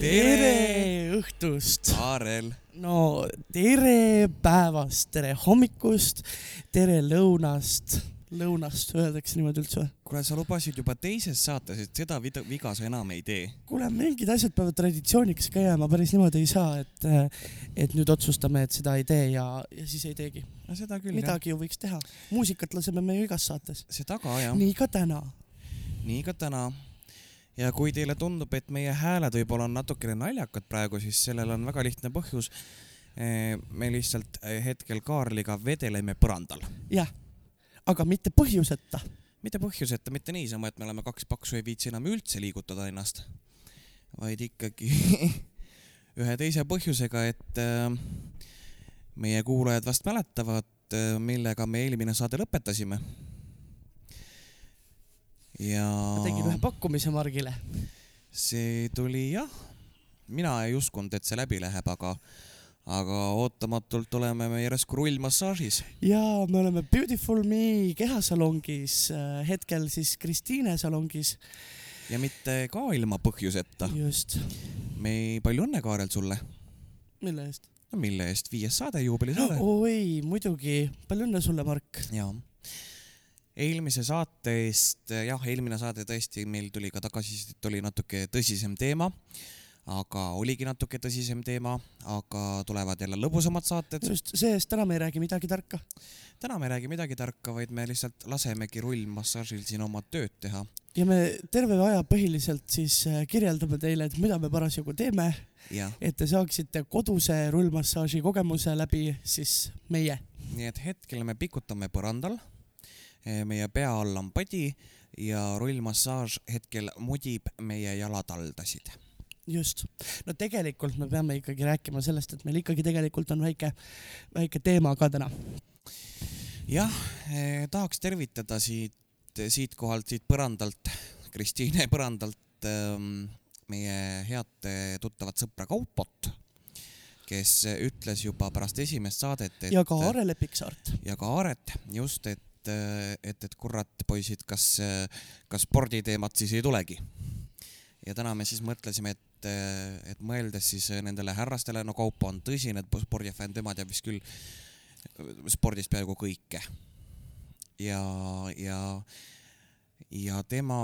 tere õhtust! Kaarel, no tere päevast, tere hommikust, tere lõunast, lõunast öeldakse niimoodi üldse või? kuule, sa lubasid juba teises saates, et seda viga sa enam ei tee. kuule, mingid asjad peavad traditsiooniks ka jääma, päris niimoodi ei saa, et, et nüüd otsustame, et seda ei tee ja, ja siis ei teegi. no seda küll jah. midagi ju võiks teha. muusikat laseme me ju igas saates. seda ka jah, nii ka täna. nii ka täna. ja kui teile tundub, et meie hääled võib-olla on natukene naljakad praegu, siis sellel on väga lihtne põhjus. me lihtsalt eh, hetkel Kaarliga vedeleme põrandal. jah, aga mitte põhjuseta. mitte põhjuseta, mitte niisama, et me oleme kaks paksu ei viitsi enam üldse liigutada ennast, vaid ikkagi ühe teise põhjusega, et äh, meie kuulajad vast mäletavad, millega me eelmine saade lõpetasime. ja tegin ühe pakkumise Margile. see tuli jah, mina ei uskunud, et see läbi läheb, aga, aga ootamatult oleme me järsku rullmassaažis. ja me oleme Beautiful Me kehasalongis, hetkel siis Kristiine salongis. ja mitte ka ilma põhjuseta. just, me, palju õnne, Kaarel, sulle mille eest? no mille eest, viies saade, juubelisaade. oi, muidugi, palju õnne sulle, Mark. jaa. eelmise saate eest, jah, eelmine saade tõesti, meil tuli ka tagasisidet, oli natuke tõsisem teema, aga oligi natuke tõsisem teema, aga tulevad jälle lõbusamad saated. just see-eest täna me ei räägi midagi tarka. täna me ei räägi midagi tarka, vaid me lihtsalt lasemegi rullmassaažil siin oma tööd teha. ja me terve aja põhiliselt siis äh, kirjeldame teile, et mida me parasjagu teeme, et te saaksite koduse rullmassaaži kogemuse läbi siis meie. nii et hetkel me pikutame põrandal, meie pea all on padi ja rullmassaaž hetkel mudib meie jalataldasid just, no tegelikult me peame ikkagi rääkima sellest, et meil ikkagi tegelikult on väike, väike teema ka täna. jah eh,, tahaks tervitada siit, siitkohalt, siit põrandalt, Kristiine põrandalt ähm, meie head eh, tuttavat sõpra Kaupot, kes ütles juba pärast esimest saadet, et ja ka Aarele Piksaart. ja ka Aaret just, et, et, et kurat, poisid, kas, kas sporditeemat siis ei tulegi. Ja täna me siis mõtlesime, et, et mõeldes siis nendele härrastele, no Kaupo on tõsine spordifänn, tema teab vist küll spordist peaaegu kõike. ja, ja, ja tema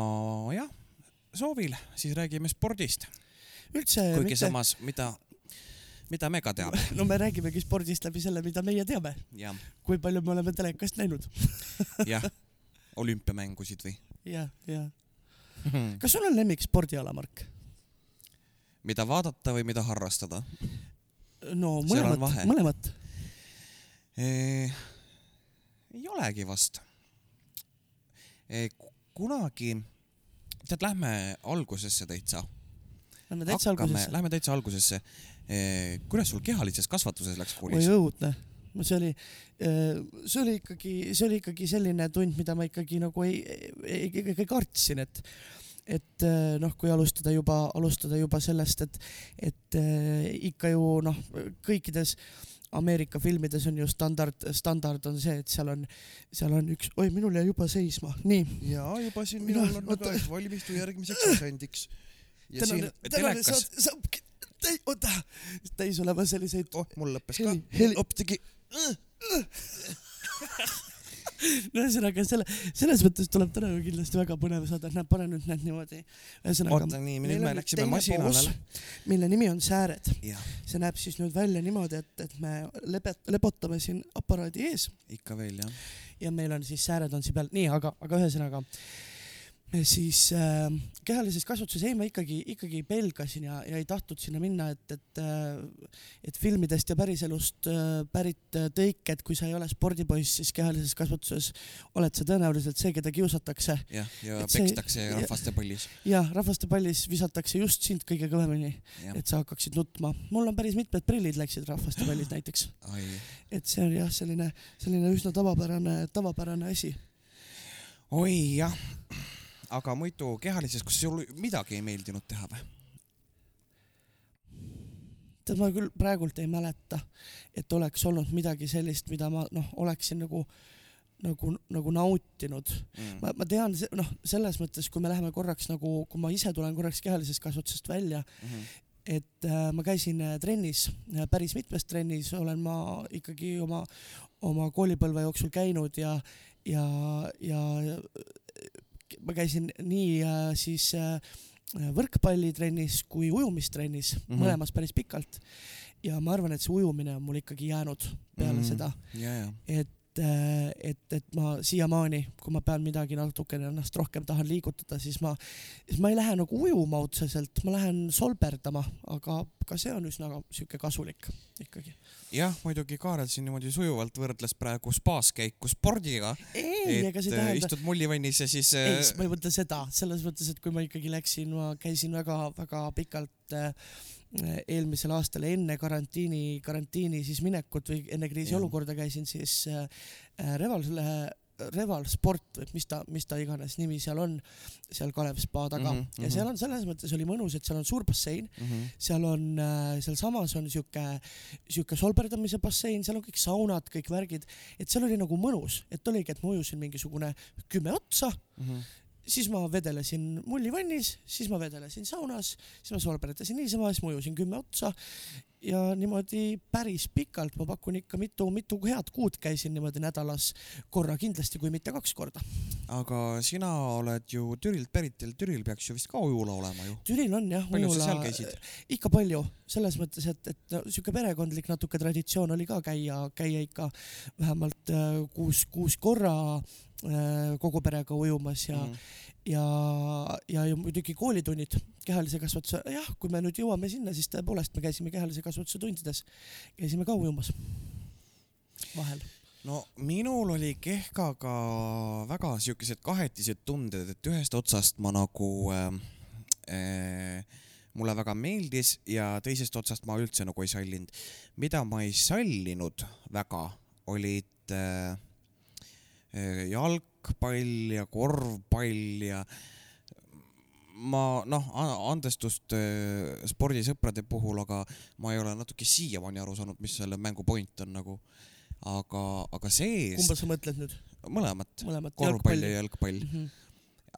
jah, soovil siis räägime spordist, üldse kuigi mitte, samas, mida, mida me ka teame, no me räägimegi spordist läbi selle, mida meie teame, kui palju me oleme telekast näinud. jah, olümpiamängusid või jah, jah. Kas sul on lemmik spordiala, Mark? mida vaadata või mida harrastada no mõlemat mõlemat. e,? ei olegi vast e,. kunagi, tead, lähme algusesse täitsa. Lähme täitsa algusesse. Lähme täitsa algusesse e,. kuidas sul kehalises kasvatuses läks oi koolis? õudne. See oli, see oli ikkagi, see oli ikkagi selline tund, mida ma ikkagi nagu ei, ei, ei kartsin, et et eh, noh, kui alustada juba, alustada juba sellest, et, et eh, ikka ju noh, kõikides Ameerika filmides on ju standard, standard on see, et seal on, seal on üks, oi, minul jäi juba seisma, nii. ja juba siin minul on oota. väga, et valmistu järgmiseks asendiks. ja tänane siin,, telekas- oota, täis olema selliseid oh, mul lõppes heli ka., heli, hoopis tegi, no ühesõnaga selle, selles mõttes tuleb täna ju kindlasti väga põnev saade, näed, pane nüüd need niimoodi. oota nii, nüüd me läksime masinale mille nimi on sääred. see näeb siis nüüd välja niimoodi, et, et me lebet-, lebotame siin aparaadi ees ikka veel jah. ja meil on siis sääred on siin peal, nii, aga, aga ühesõnaga siis äh, kehalises kasvatuses ei, ma ikkagi, ikkagi pelgasin ja, ja ei tahtnud sinna minna, et, et äh, et filmidest ja päriselust äh, pärit äh, tõiked, kui sa ei ole spordipoiss, siis kehalises kasvatuses oled sa tõenäoliselt see, keda kiusatakse jah, ja see- pekstakse ja- rahvastepallis. ja rahvastepallis visatakse just sind kõige kõvemini, jah, et sa hakkaksid nutma. mul on päris mitmed prillid läksid rahvastepallis näiteks, et see on jah, selline, selline üsna tavapärane, tavapärane asi. oi jah, aga muidu kehalises, kas sul midagi ei meeldinud teha või? tead ma küll praegult ei mäleta, et oleks olnud midagi sellist, mida ma noh, oleksin nagu, nagu, nagu nautinud. mm. ma, ma tean, noh, selles mõttes, kui me läheme korraks nagu, kui ma ise tulen korraks kehalisest kasvatusest välja, Mm -hmm. et äh, ma käisin äh, trennis, päris mitmes trennis olen ma ikkagi oma, oma koolipõlve jooksul käinud ja, ja, ja ma käisin nii äh, siis äh, võrkpallitrennis kui ujumistrennis mm. -hmm. mõlemas päris pikalt. ja ma arvan, et see ujumine on mul ikkagi jäänud peale mm. -hmm. seda, ja, ja, et, et, et ma siiamaani, kui ma pean midagi natukene ennast rohkem tahan liigutada, siis ma, siis ma ei lähe nagu ujuma otseselt, ma lähen solberdama, aga ka see on üsna sihuke kasulik ikkagi. jah, muidugi Kaarel siin niimoodi sujuvalt võrdles praegu spaas käiku spordiga, ei, ega see ei äh, tähenda, istud mullivannis ja siis ei, äh, ma ei mõtle seda, selles mõttes, et kui ma ikkagi läksin, ma käisin väga-väga pikalt äh, eelmisel aastal enne karantiini, karantiini siis minekut või enne kriisiolukorda käisin siis äh, äh, Reval, Reval Sport või mis ta, mis ta iganes nimi seal on, seal Kalev spa taga mm Mhm, -hmm, ja mhm. seal on selles mõttes oli mõnus, et seal on suur bassein, mm -hmm. seal on äh,, sealsamas on sihuke, sihuke solberdamise bassein, seal on kõik saunad, kõik värgid, et seal oli nagu mõnus, et oligi, et ma ujusin mingisugune kümme otsa, Mm -hmm. siis ma vedelesin mullivannis, siis ma vedelesin saunas, siis ma solberdasin niisama, siis ma ujusin kümme otsa ja niimoodi päris pikalt, ma pakun ikka mitu, mitu head kuud käisin niimoodi nädalas korra kindlasti, kui mitte kaks korda. aga sina oled ju Türilt pärit ja Türil peaks ju vist ka ujula olema ju. Türil on jah, palju sa seal käisid? ikka palju, selles mõttes, et, et sihuke perekondlik natuke traditsioon oli ka käia, käia ikka vähemalt äh, kuus, kuus korra äh, kogu perega ujumas ja mm. -hmm. ja, ja, muidugi koolitunnid kehalise kasvatuse, jah, kui me nüüd jõuame sinna, siis tõepoolest me käisime kehalise kasvatuse tundides, käisime ka ujumas vahel. no minul oli Kehkaga väga siukesed kahetised tunded, et ühest otsast ma nagu äh, äh, mulle väga meeldis ja teisest otsast ma üldse nagu ei sallinud. mida ma ei sallinud väga, olid äh, jalgpall ja korvpall ja ma noh, andestust äh, spordisõprade puhul, aga ma ei ole natuke siiamaani aru saanud, mis selle mängu point on nagu. aga, aga see-eest kumba, sa mõtled nüüd? mõlemat, mõlemat? korvpall ja jalgpall, mm. -hmm.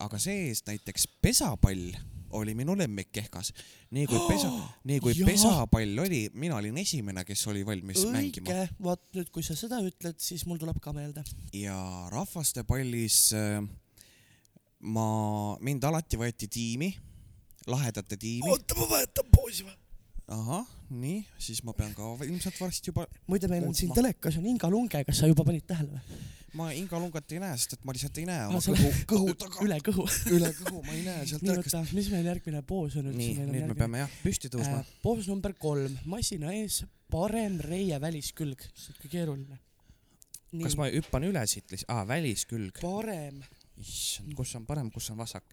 aga see-eest näiteks pesapall oli minu lemmik Kehkas. nii kui pesa, nii kui Jaa. pesapall oli, mina olin esimene, kes oli valmis mängima õige, vot nüüd, kui sa seda ütled, siis mul tuleb ka meelde. ja rahvastepallis äh, ma, mind alati võeti tiimi, lahedate tiimi. oota, ma vahetan poosi või? ahah, nii, siis ma pean ka ilmselt varsti juba, muide, meil on siin telekas on Inga Lunge, kas sa juba panid tähele või? ma Inga Lungat ei näe, sest et ma lihtsalt ei näe oma sa kõhu, kõhu taga, üle kõhu. üle kõhu ma ei näe sealt telekast. mis meil järgmine poos on üldse? nii, nüüd me peame jah püsti tõusma äh,. poos number kolm, masina ees, parem reie väliskülg, siuke keeruline. kas ma hüppan üle siit lihtsalt, aa, väliskülg. parem, issand, kus on parem, kus on vasak?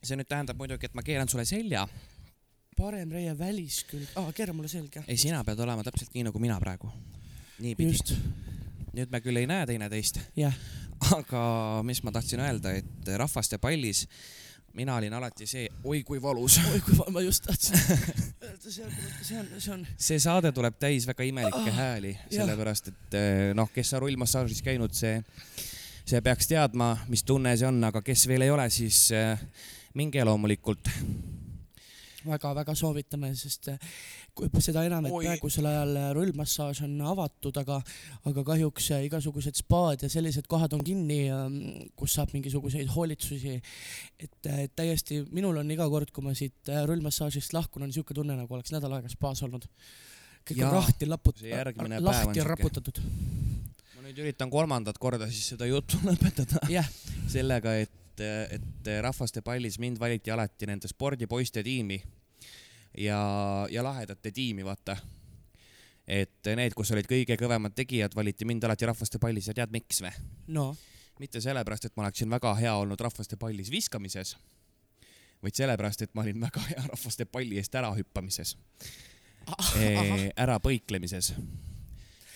see nüüd tähendab muidugi, et ma keeran sulle selja. Parem reie väliskülg, aa, keera mulle selga. ei, sina pead olema täpselt nii nagu mina praegu. niipidi. nüüd me küll ei näe teineteist, jah, aga mis ma tahtsin öelda, et rahvaste pallis mina olin alati see, oi kui valus. oi kui va- ma just tahtsin öelda, see on, see on, see on, see saade tuleb täis väga imelikke Ah, hääli, sellepärast et eh, noh, kes on rullmassaažis käinud, see, see peaks teadma, mis tunne see on, aga kes veel ei ole, siis eh, minge loomulikult. Väga-väga soovitame, sest äh, kui seda enam, et Oi. praegusel ajal äh, rullmassaaž on avatud, aga, aga kahjuks äh, igasugused spaad ja sellised kohad on kinni, kus saab mingisuguseid hoolitsusi. et täiesti, minul on iga kord, kui ma siit rullmassaažist lahkun, on siuke tunne, nagu oleks nädal aega spaas olnud. kõik on lahti laput- see järgmine, päev on lahti raputatud. ma nüüd üritan kolmandat korda siis seda juttu lõpetada jah, sellega, et, et rahvaste pallis mind valiti alati nende spordipoiste tiimi ja, ja lahedate tiimi, vaata. et need, kus olid kõige kõvemad tegijad, valiti mind alati rahvaste pallis ja tead miks või? no mitte sellepärast, et ma oleksin väga hea olnud rahvaste pallis viskamises, vaid sellepärast, et ma olin väga hea rahvaste palli eest ärahüppamises, ärapõiklemises.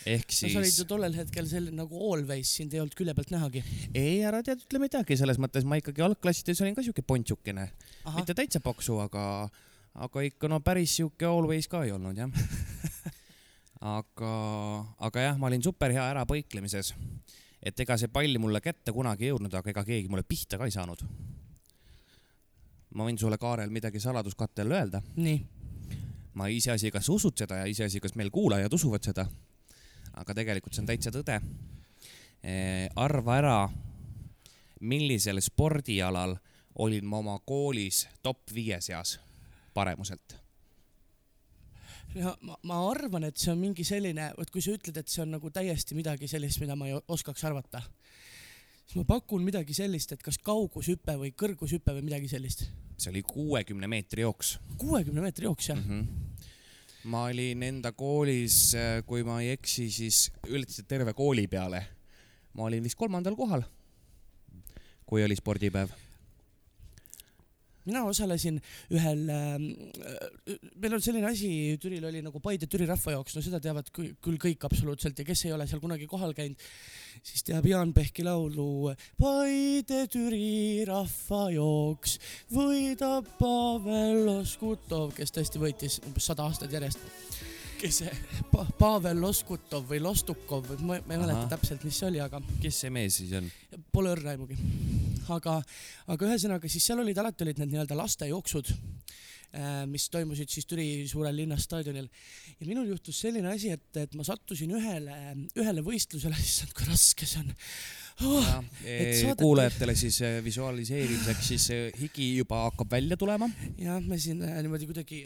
Ehk no, sa olid siis ju tollel hetkel selline nagu always, sind ei olnud külje pealt nähagi. ei, ära tead, ütle midagi, selles mõttes ma ikkagi algklassides olin ka siuke pontsukene, mitte täitsa paksu, aga, aga ikka no päris sihuke always ka ei olnud jah aga, aga jah, ma olin super heaärapõiklemises. et ega see pall mulle kätte kunagi ei jõudnud, aga ega keegi mulle pihta ka ei saanud. ma võin sulle, Kaarel, midagi saladuskatte all öelda. nii, ma iseasi, kas usud seda ja iseasi, kas meil kuulajad usuvad seda. Aga tegelikult see on täitsa tõde. arva ära, millisel spordialal olin ma oma koolis top viie seas paremuselt. ja ma, ma arvan, et see on mingi selline, vot kui sa ütled, et see on nagu täiesti midagi sellist, mida ma ei oskaks arvata, siis ma pakun midagi sellist, et kas kaugushüpe või kõrgushüpe või midagi sellist. see oli kuuekümne meetri jooks kuuekümne meetri jooks jah mm. -hmm. Ma olin enda koolis, kui ma ei eksi, siis ületasin terve kooli peale. ma olin vist kolmandal kohal, kui oli spordipäev. Mina osalesin ühel äh,, meil on selline asi, Türil oli nagu Paide-Türi rahvajooks, no seda teavad kü- küll kõik absoluutselt ja kes ei ole seal kunagi kohal käinud, siis teab Jaan Pehki laulu Paide-Türi rahvajooks võidab Pavel Loskutov, kes tõesti võitis umbes sada aastat järjest. Kes see, pa Pavel Loskutov või Lostukov, ma, ma ei mäleta täpselt, mis see oli, aga kes see mees siis on? Pole õrna aimugi. aga, aga ühesõnaga siis seal olid alati olid need nii-öelda lastejooksud, mis toimusid siis Türi suurel linnastaadionil ja minul juhtus selline asi, et, et ma sattusin ühele, ühele võistlusele, issand kui raske see on oh,. kuulajatele siis äh, visualiseerimiseks siis äh, higi juba hakkab välja tulema. jah, me siin äh, niimoodi kuidagi,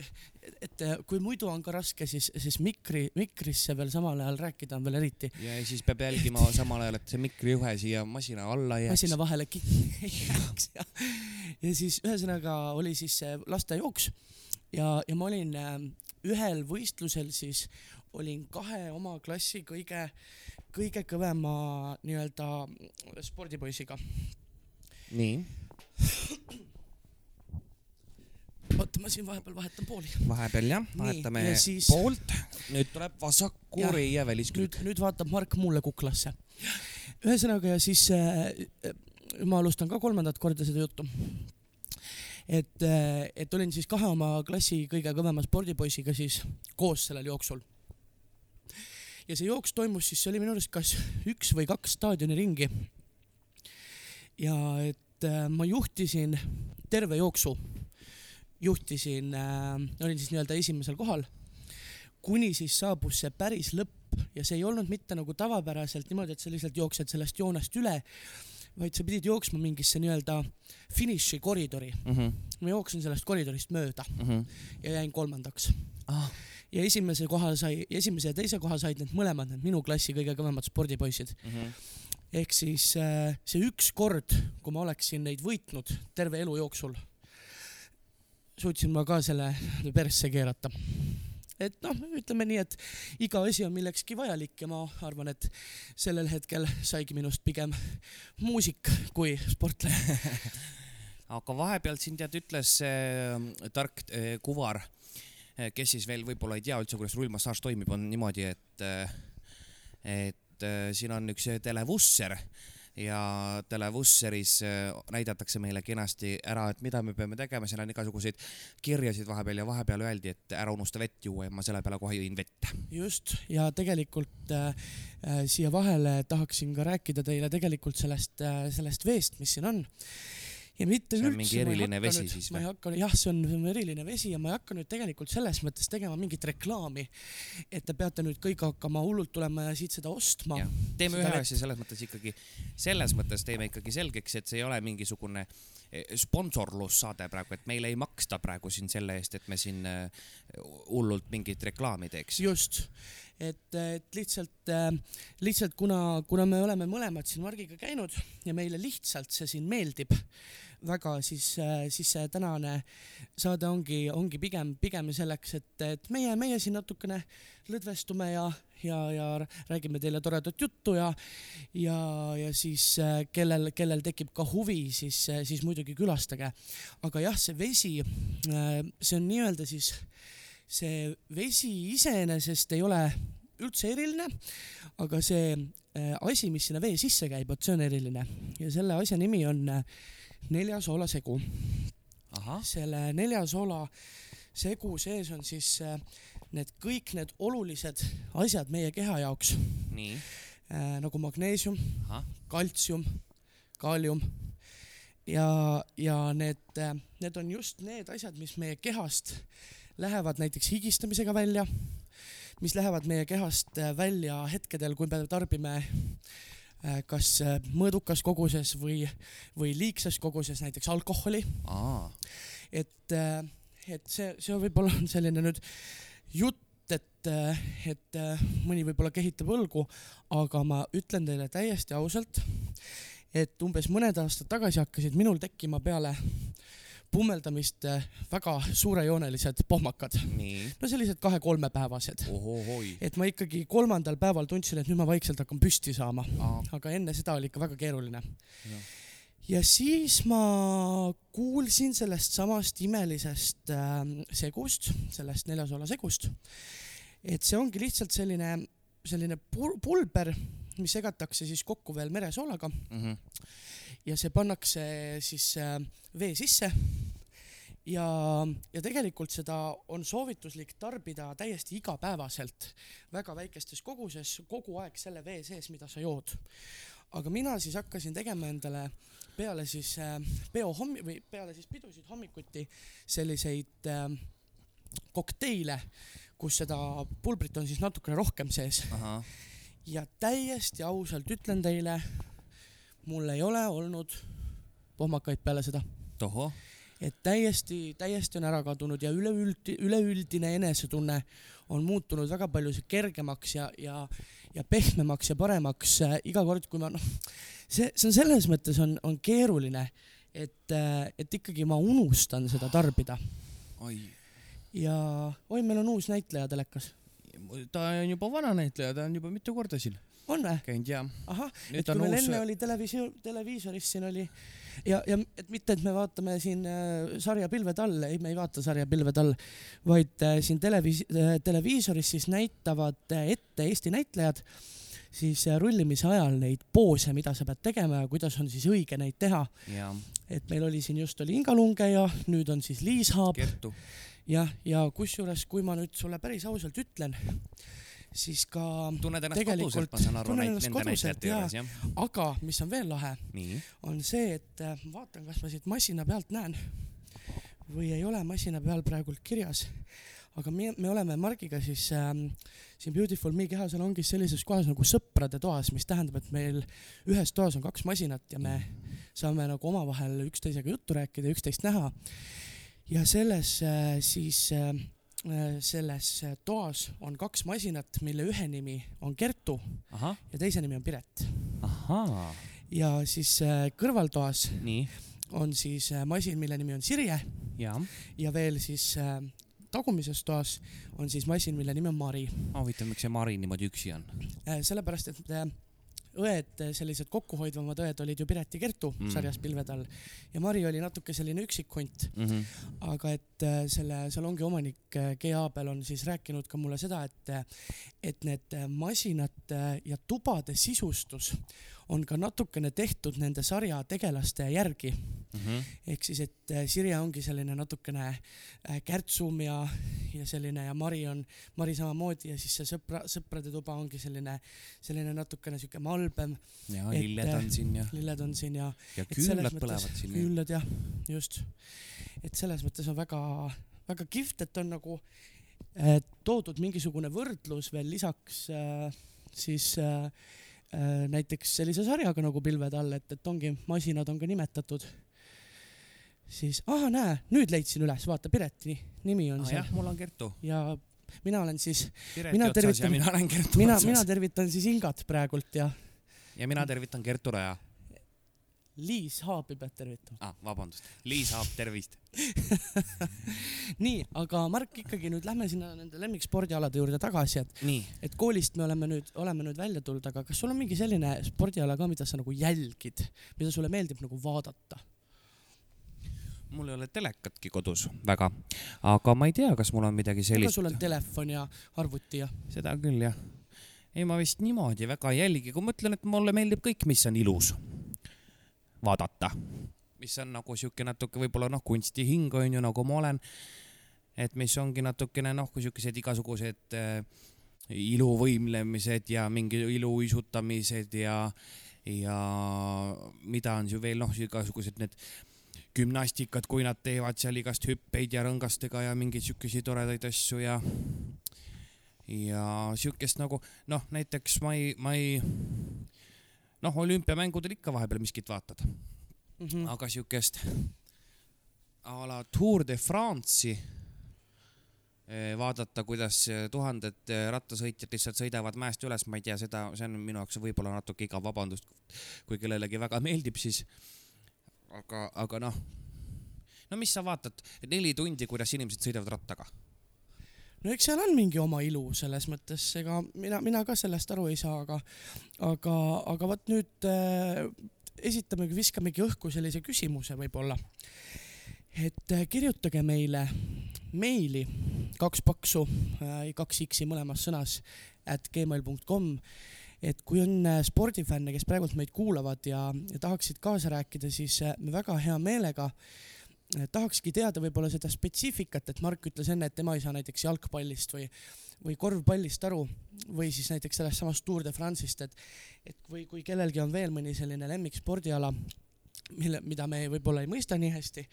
et äh, kui muidu on ka raske, siis, siis mikri, mikrisse veel samal ajal rääkida on veel eriti. ja siis peab jälgima samal ajal, et see mikrijuhe siia masina alla ei jääks masina. vahele kinni ei jääks ja, ja siis ühesõnaga oli siis see lastejooks ja, ja ma olin äh, ühel võistlusel siis olin kahe oma klassi kõige, kõige kõvema nii-öelda spordipoisiga. nii, oota, ma siin vahepeal vahetan pooli. vahepeal jah, Nii, vahetame ja siis- poolt. nüüd tuleb vasaku Jah. reie väliskülg nüüd, nüüd vaatab Mark mulle kuklasse. ühesõnaga ja siis äh, ma alustan ka kolmandat korda seda juttu. et, et olin siis kahe oma klassi kõige kõvema spordipoisiga siis koos sellel jooksul. Ja see jooks toimus siis, see oli minu arust kas üks või kaks staadioniringi. ja et äh, ma juhtisin terve jooksu, juhtisin äh,, olin siis nii-öelda esimesel kohal, kuni siis saabus see päris lõpp ja see ei olnud mitte nagu tavapäraselt niimoodi, et sa lihtsalt jooksed sellest joonest üle, vaid sa pidid jooksma mingisse nii-öelda finišikoridori. mm. -hmm. ma jooksin sellest koridorist mööda Mm -hmm. ja jäin kolmandaks. ah,. Ja esimese koha sai, esimese ja teise koha said need mõlemad, need minu klassi kõige kõvemad spordipoisid. Mm -hmm. ehk siis äh, see üks kord, kui ma oleksin neid võitnud terve elu jooksul, suutsin ma ka selle persse keerata. et noh, ütleme nii, et iga asi on millekski vajalik ja ma arvan, et sellel hetkel saigi minust pigem muusik kui sportlane. aga vahepeal siin tead ütles see tark eh, kuvar, kes siis veel võib-olla ei tea üldse, kuidas rullmassaaž toimib, on niimoodi, et, et eh, siin on üks televusser ja televusseris eh, näidatakse meile kenasti ära, et mida me peame tegema, seal on igasuguseid kirjasid vahepeal ja vahepeal öeldi, et ära unusta vett juua ja ma selle peale kohe jõin vett. just, ja tegelikult äh, siia vahele tahaksin ka rääkida teile tegelikult sellest äh,, sellest veest, mis siin on. Ja mitte See on üldse mingi ma eriline vesi nüüd- siis ma või? ei hakka, jah, see on eriline vesi ja ma ei hakka nüüd tegelikult selles mõttes tegema mingit reklaami, et te peate nüüd kõik hakkama hullult tulema ja siit seda ostma. Teeme ühe asja selles mõttes ikkagi, selles mõttes teeme ikkagi selgeks, et see ei ole mingisugune eh, sponsorlussaade praegu, et meile ei maksta praegu siin selle eest, et me siin eh, hullult mingit reklaami teeks. just, et, et lihtsalt, lihtsalt kuna, kuna me oleme mõlemad siin Margiga käinud ja meile lihtsalt see siin meeldib väga, siis, siis see tänane saade ongi, ongi pigem, pigem selleks, et, et meie, meie siin natukene lõdvestume ja, ja, ja räägime teile toredat juttu ja, ja, ja siis äh, kellel, kellel tekib ka huvi, siis, siis muidugi külastage. aga jah, see vesi, see on nii-öelda siis see vesi iseenesest ei ole üldse eriline, aga see äh, asi, mis sinna vee sisse käib, vot see on eriline. Ja selle asja nimi on äh, neljasoolasegu. selle neljasoola segu sees on siis äh, need kõik need olulised asjad meie keha jaoks. Nii, äh, nagu magneesium, kaltsium, kaalium ja, ja need, need on just need asjad, mis meie kehast lähevad näiteks higistamisega välja, mis lähevad meie kehast äh, välja hetkedel, kui me tarbime äh, kas äh, mõõdukas koguses või, või liigses koguses näiteks alkoholi, et, et see, see võib-olla on selline nüüd jutt, et, et äh, mõni võib-olla kehitab õlgu, aga ma ütlen teile täiesti ausalt, et umbes mõned aastad tagasi hakkasid minul tekkima peale pummeldamist äh, väga suurejoonelised pohmakad, no sellised kahe-kolmepäevased. et ma ikkagi kolmandal päeval tundsin, et nüüd ma vaikselt hakkan püsti saama, aa, aga enne seda oli ikka väga keeruline. Jah.. ja siis ma kuulsin sellest samast imelisest äh, segust, sellest neljasoola segust, et see ongi lihtsalt selline, selline pul- pulber, mis segatakse siis kokku veel meresoolaga. Mhm, ja see pannakse siis äh, vee sisse. Ja, ja tegelikult seda on soovituslik tarbida täiesti igapäevaselt väga väikestes koguses kogu aeg selle vee sees, mida sa jood. aga mina siis hakkasin tegema endale peale siis äh, peo hommi- või peale siis pidusid hommikuti selliseid äh, kokteile, kus seda pulbrit on siis natukene rohkem sees. Ja täiesti ausalt ütlen teile, mul ei ole olnud pohmakaid peale seda, et täiesti, täiesti on ära kadunud ja üleüldi, üleüldine enesetunne on muutunud väga palju kergemaks ja, ja, ja pehmemaks ja paremaks äh, iga kord, kui ma noh, see, see on selles mõttes on, on keeruline, et, et ikkagi ma unustan seda tarbida. Ja oi, meil on uus näitleja telekas, ta on juba vana näitleja, ta on juba mitu korda siin on või? käinud ja ahah, et kui meil uus enne, oli televisioon, televiisoris siin oli ja, ja et mitte, et me vaatame siin äh, sarja Pilved all, ei, me ei vaata sarja Pilved all, vaid äh, siin televiis- äh,, televiisoris siis näitavad äh, ette Eesti näitlejad siis äh, rullimise ajal neid poose, mida sa pead tegema ja kuidas on siis õige neid teha. ja et meil oli siin just oli Inga Lunge ja nüüd on siis Liis Haab jah, ja kusjuures, kui ma nüüd sulle päris ausalt ütlen, siis ka, tunned ennast koduselt, ma saan aru, tunnen ennast nende koduselt, juures jah, aga mis on veel lahe, on see, et äh, vaatan, kas ma siit masina pealt näen või ei ole masina peal praegult kirjas. aga me, me oleme Margiga siis ähm, siin Beautiful Me kehasalongis sellises kohas nagu sõprade toas, mis tähendab, et meil ühes toas on kaks masinat ja me saame nagu omavahel üksteisega juttu rääkida, üksteist näha. ja selles äh, siis äh, selles äh, toas on kaks masinat, mille ühe nimi on Kertu ahah, ja teise nimi on Piret ja siis äh, kõrvaltoas nii, on siis äh, masin, mille nimi on Sirje ja, ja veel siis äh, tagumises toas on siis masin, mille nimi on Mari huvitav, miks see Mari niimoodi üksi on äh,. sellepärast, et äh, õed, sellised kokkuhoidvamad õed olid ju Piret ja Kertu mm. sarjas Pilved all ja Mari oli natuke selline üksikhunt, mm? -hmm. aga et äh, selle salongi omanik äh, G Aabel on siis rääkinud ka mulle seda, et äh, et need masinad ja tubade sisustus on ka natukene tehtud nende sarja tegelaste järgi Mm -hmm. ehk siis, et Sirje ongi selline natukene kärtsum ja, ja selline ja Mari on, Mari samamoodi ja siis see sõpra, sõprade tuba ongi selline, selline natukene sihuke malbem, ja Et, lilled on siin ja, lilled on siin ja ja et küünlad põlevad siin ja küünlad jah, just. Et selles mõttes on väga, väga kihvt, et on nagu äh, toodud mingisugune võrdlus veel lisaks äh, siis äh, näiteks sellise sarjaga nagu Pilved all, et, et ongi, masinad on ka nimetatud. siis, aa näe, nüüd leidsin üles, vaata Pireti nimi on ah,. seal mul on Kertu. ja mina olen siis, Mina tervitan- mina mina, mina. tervitan siis Ingat praegult ja ja mina tervitan Kertu Raja Liis Haabi pead tervitama. ah,, vabandust, Liis Haap, tervist. nii, aga Mark, ikkagi nüüd lähme sinna nende lemmikspordialade juurde tagasi, et, et koolist me oleme nüüd, oleme nüüd välja tulnud, aga kas sul on mingi selline spordiala ka, mida sa nagu jälgid, mida sulle meeldib nagu vaadata? mul ei ole telekatki kodus väga, aga ma ei tea, kas mul on midagi sellist sul on. telefon ja arvuti ja seda küll jah. ei, ma vist niimoodi väga ei jälgi, kui ma ütlen, et mulle meeldib kõik, mis on ilus vaadata, mis on nagu siuke natuke võib-olla noh, kunstihing on ju, nagu ma olen. et mis ongi natukene noh, kui siukesed igasugused äh, iluvõimlemised ja mingi iluuisutamised ja, ja mida on ju veel noh, igasugused need gümnastikad, kui nad teevad seal igast hüppeid ja rõngastega ja mingeid siukesi toredaid asju ja ja siukest nagu noh, näiteks ma ei, ma ei noh, olümpiamängudel ikka vahepeal miskit vaatad, Mhm. aga siukest a la Tour de France'i eh, vaadata, kuidas eh, tuhanded eh, rattasõitjad lihtsalt sõidavad mäest üles, ma ei tea seda, see on minu jaoks võib-olla natuke igav, vabandust, kui kellelegi väga meeldib, siis aga, aga noh, no mis sa vaatad, neli tundi, kuidas inimesed sõidavad rattaga. No eks seal on mingi oma ilu selles mõttes, ega mina, mina ka sellest aru ei saa, aga, aga, aga vot nüüd äh, esitamegi, viskamegi õhku sellise küsimuse võib-olla. et äh, kirjutage meile meili, kaks paksu äh,, kaks X-i mõlemas sõnas, at gmail.com et kui on äh, spordifänne, kes praegult meid kuulavad ja, ja tahaksid kaasa rääkida, siis äh, me väga hea meelega äh, tahakski teada võib-olla seda spetsiifikat, et Mark ütles enne, et tema ei saa näiteks jalgpallist või, või korvpallist aru või siis näiteks sellest samast Tour de France'ist, et, et või kui kellelgi on veel mõni selline lemmikspordiala, mille, mida me võib-olla ei mõista nii hästi,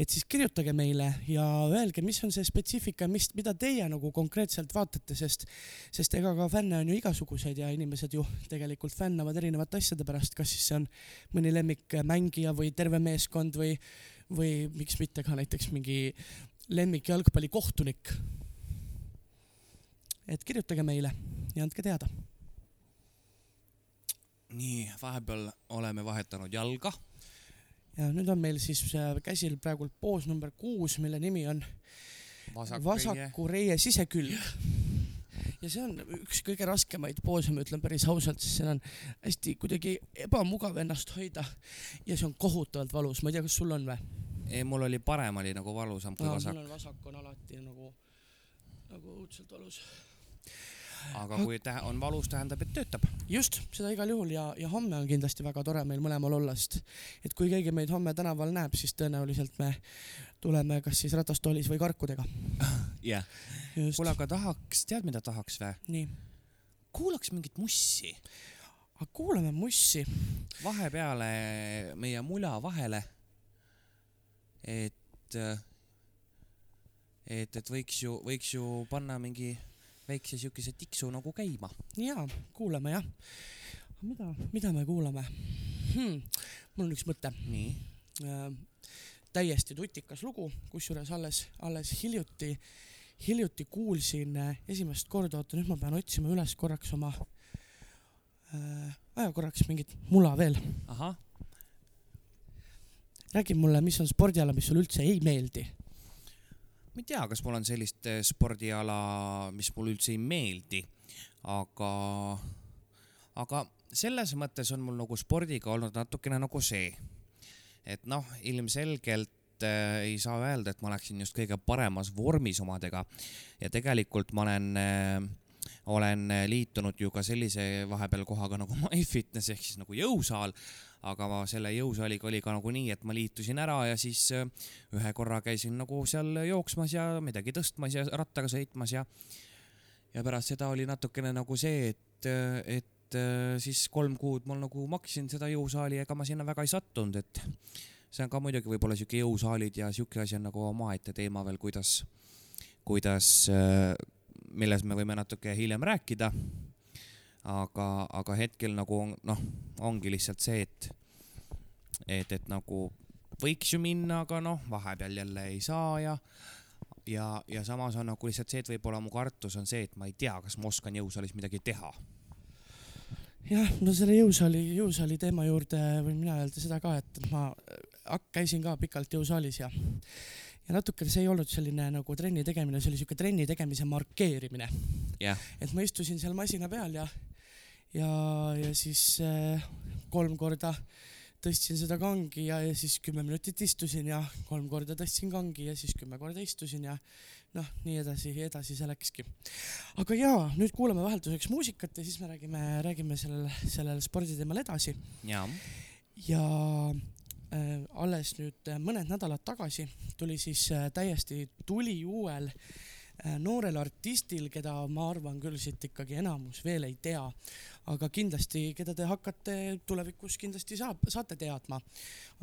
et siis kirjutage meile ja öelge, mis on see spetsiifika, mis, mida teie nagu konkreetselt vaatate, sest, sest ega ka fänne on ju igasuguseid ja inimesed ju tegelikult fännavad erinevate asjade pärast, kas siis see on mõni lemmikmängija või terve meeskond või, või miks mitte ka näiteks mingi lemmik jalgpallikohtunik. et kirjutage meile ja andke teada. nii, vahepeal oleme vahetanud jalga. ja nüüd on meil siis äh, käsil praegu poos number kuus, mille nimi on vasak, vasaku reie sisekülg. ja see on üks kõige raskemaid poose, ma ütlen päris ausalt, sest seal on hästi kuidagi ebamugav ennast hoida ja see on kohutavalt valus, ma ei tea, kas sul on või? ei, mul oli parem oli nagu valusam kui mul vasak, on vasak on alati nagu, nagu õudselt valus. aga kui tähe- on valus, tähendab, et töötab. just, seda igal juhul ja, ja homme on kindlasti väga tore meil mõlemal olla, sest et kui keegi meid homme tänaval näeb, siis tõenäoliselt me tuleme kas siis ratastoolis või karkudega. jah. kuule, aga tahaks, tead, mida tahaks või? nii, kuulaks mingit mussi aga kuulame mussi. vahepeale meie mula vahele. et, et, et võiks ju, võiks ju panna mingi väikse siukese tiksu nagu käima. jaa, kuulame jah. mida, mida me kuulame hmm,? mul on üks mõte nii, äh,. täiesti tutikas lugu, kusjuures alles, alles hiljuti, hiljuti kuulsin äh, esimest korda, oota nüüd ma pean otsima üles korraks oma äh,, aja korraks mingit mula veel. ahah, räägi mulle, mis on spordiala, mis sulle üldse ei meeldi. ma ei tea, kas mul on sellist eh, spordiala, mis mulle üldse ei meeldi, aga, aga selles mõttes on mul nagu spordiga olnud natukene nagu see, et noh, ilmselgelt äh, ei saa öelda, et ma oleksin just kõige paremas vormis omadega ja tegelikult ma olen äh, olen liitunud ju ka sellise vahepeal kohaga nagu MyFitness ehk siis nagu jõusaal, aga ma selle jõusaaliga oli ka nagu nii, et ma liitusin ära ja siis äh, ühe korra käisin nagu seal jooksmas ja midagi tõstmas ja rattaga sõitmas ja ja pärast seda oli natukene nagu see, et, et äh, siis kolm kuud mul nagu maksin seda jõusaali, ega ma sinna väga ei sattunud, et see on ka muidugi võib-olla siuke jõusaalid ja siuke asi on nagu omaette teema veel, kuidas, kuidas, milles me võime natuke hiljem rääkida. aga, aga hetkel nagu on- noh, ongi lihtsalt see, et, et, et nagu võiks ju minna, aga noh, vahepeal jälle ei saa ja ja, ja samas on nagu lihtsalt see, et võib-olla mu kartus on see, et ma ei tea, kas ma oskan jõusaalis midagi teha. jah, no selle jõusaali, jõusaali teema juurde võin mina öelda seda ka, et ma hak- käisin ka pikalt jõusaalis ja ja natuke see ei olnud selline nagu trenni tegemine, see oli siuke trenni tegemise markeerimine. jah, et ma istusin seal masina peal ja, ja, ja siis äh, kolm korda tõstsin seda kangi ja, ja siis kümme minutit istusin ja kolm korda tõstsin kangi ja siis kümme korda istusin ja noh, nii edasi, edasi see läkski. aga jaa, nüüd kuulame vahelduseks muusikat ja siis me räägime, räägime sellel, sellel sporditeemal edasi ja, ja äh, alles nüüd mõned nädalad tagasi tuli siis äh, täiesti tuliuuel äh, noorel artistil, keda ma arvan küll siit ikkagi enamus veel ei tea, aga kindlasti, keda te hakkate tulevikus kindlasti saab, saate teadma,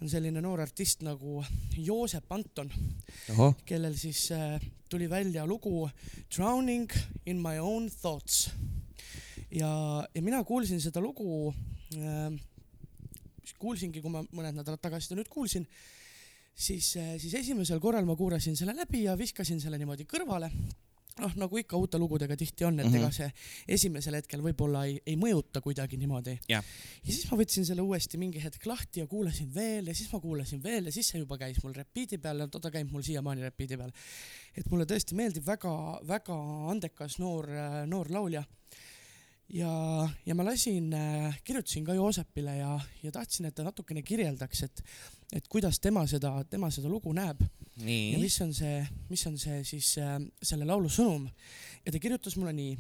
on selline noor artist nagu Joosep Anton, kellel siis äh, tuli välja lugu Drowning in my own thoughts. ja, ja mina kuulsin seda lugu äh,, kuulsingi, kui ma mõned nädalad tagasi seda nüüd kuulsin, siis, siis esimesel korral ma kuulasin selle läbi ja viskasin selle niimoodi kõrvale. noh, nagu ikka uute lugudega tihti on, et mm -hmm. ega see esimesel hetkel võib-olla ei, ei mõjuta kuidagi niimoodi. Jah. ja siis ma võtsin selle uuesti mingi hetk lahti ja kuulasin veel ja siis ma kuulasin veel ja siis see juba käis mul repiidi peal ja ta käib mul siiamaani repiidi peal. et mulle tõesti meeldib väga-väga andekas noor, noor laulja ja, ja ma lasin, kirjutasin ka Joosepile ja, ja tahtsin, et ta natukene kirjeldaks, et, et kuidas tema seda, tema seda lugu näeb ja mis on see, mis on see siis äh, selle laulu sõnum. ja ta kirjutas mulle nii.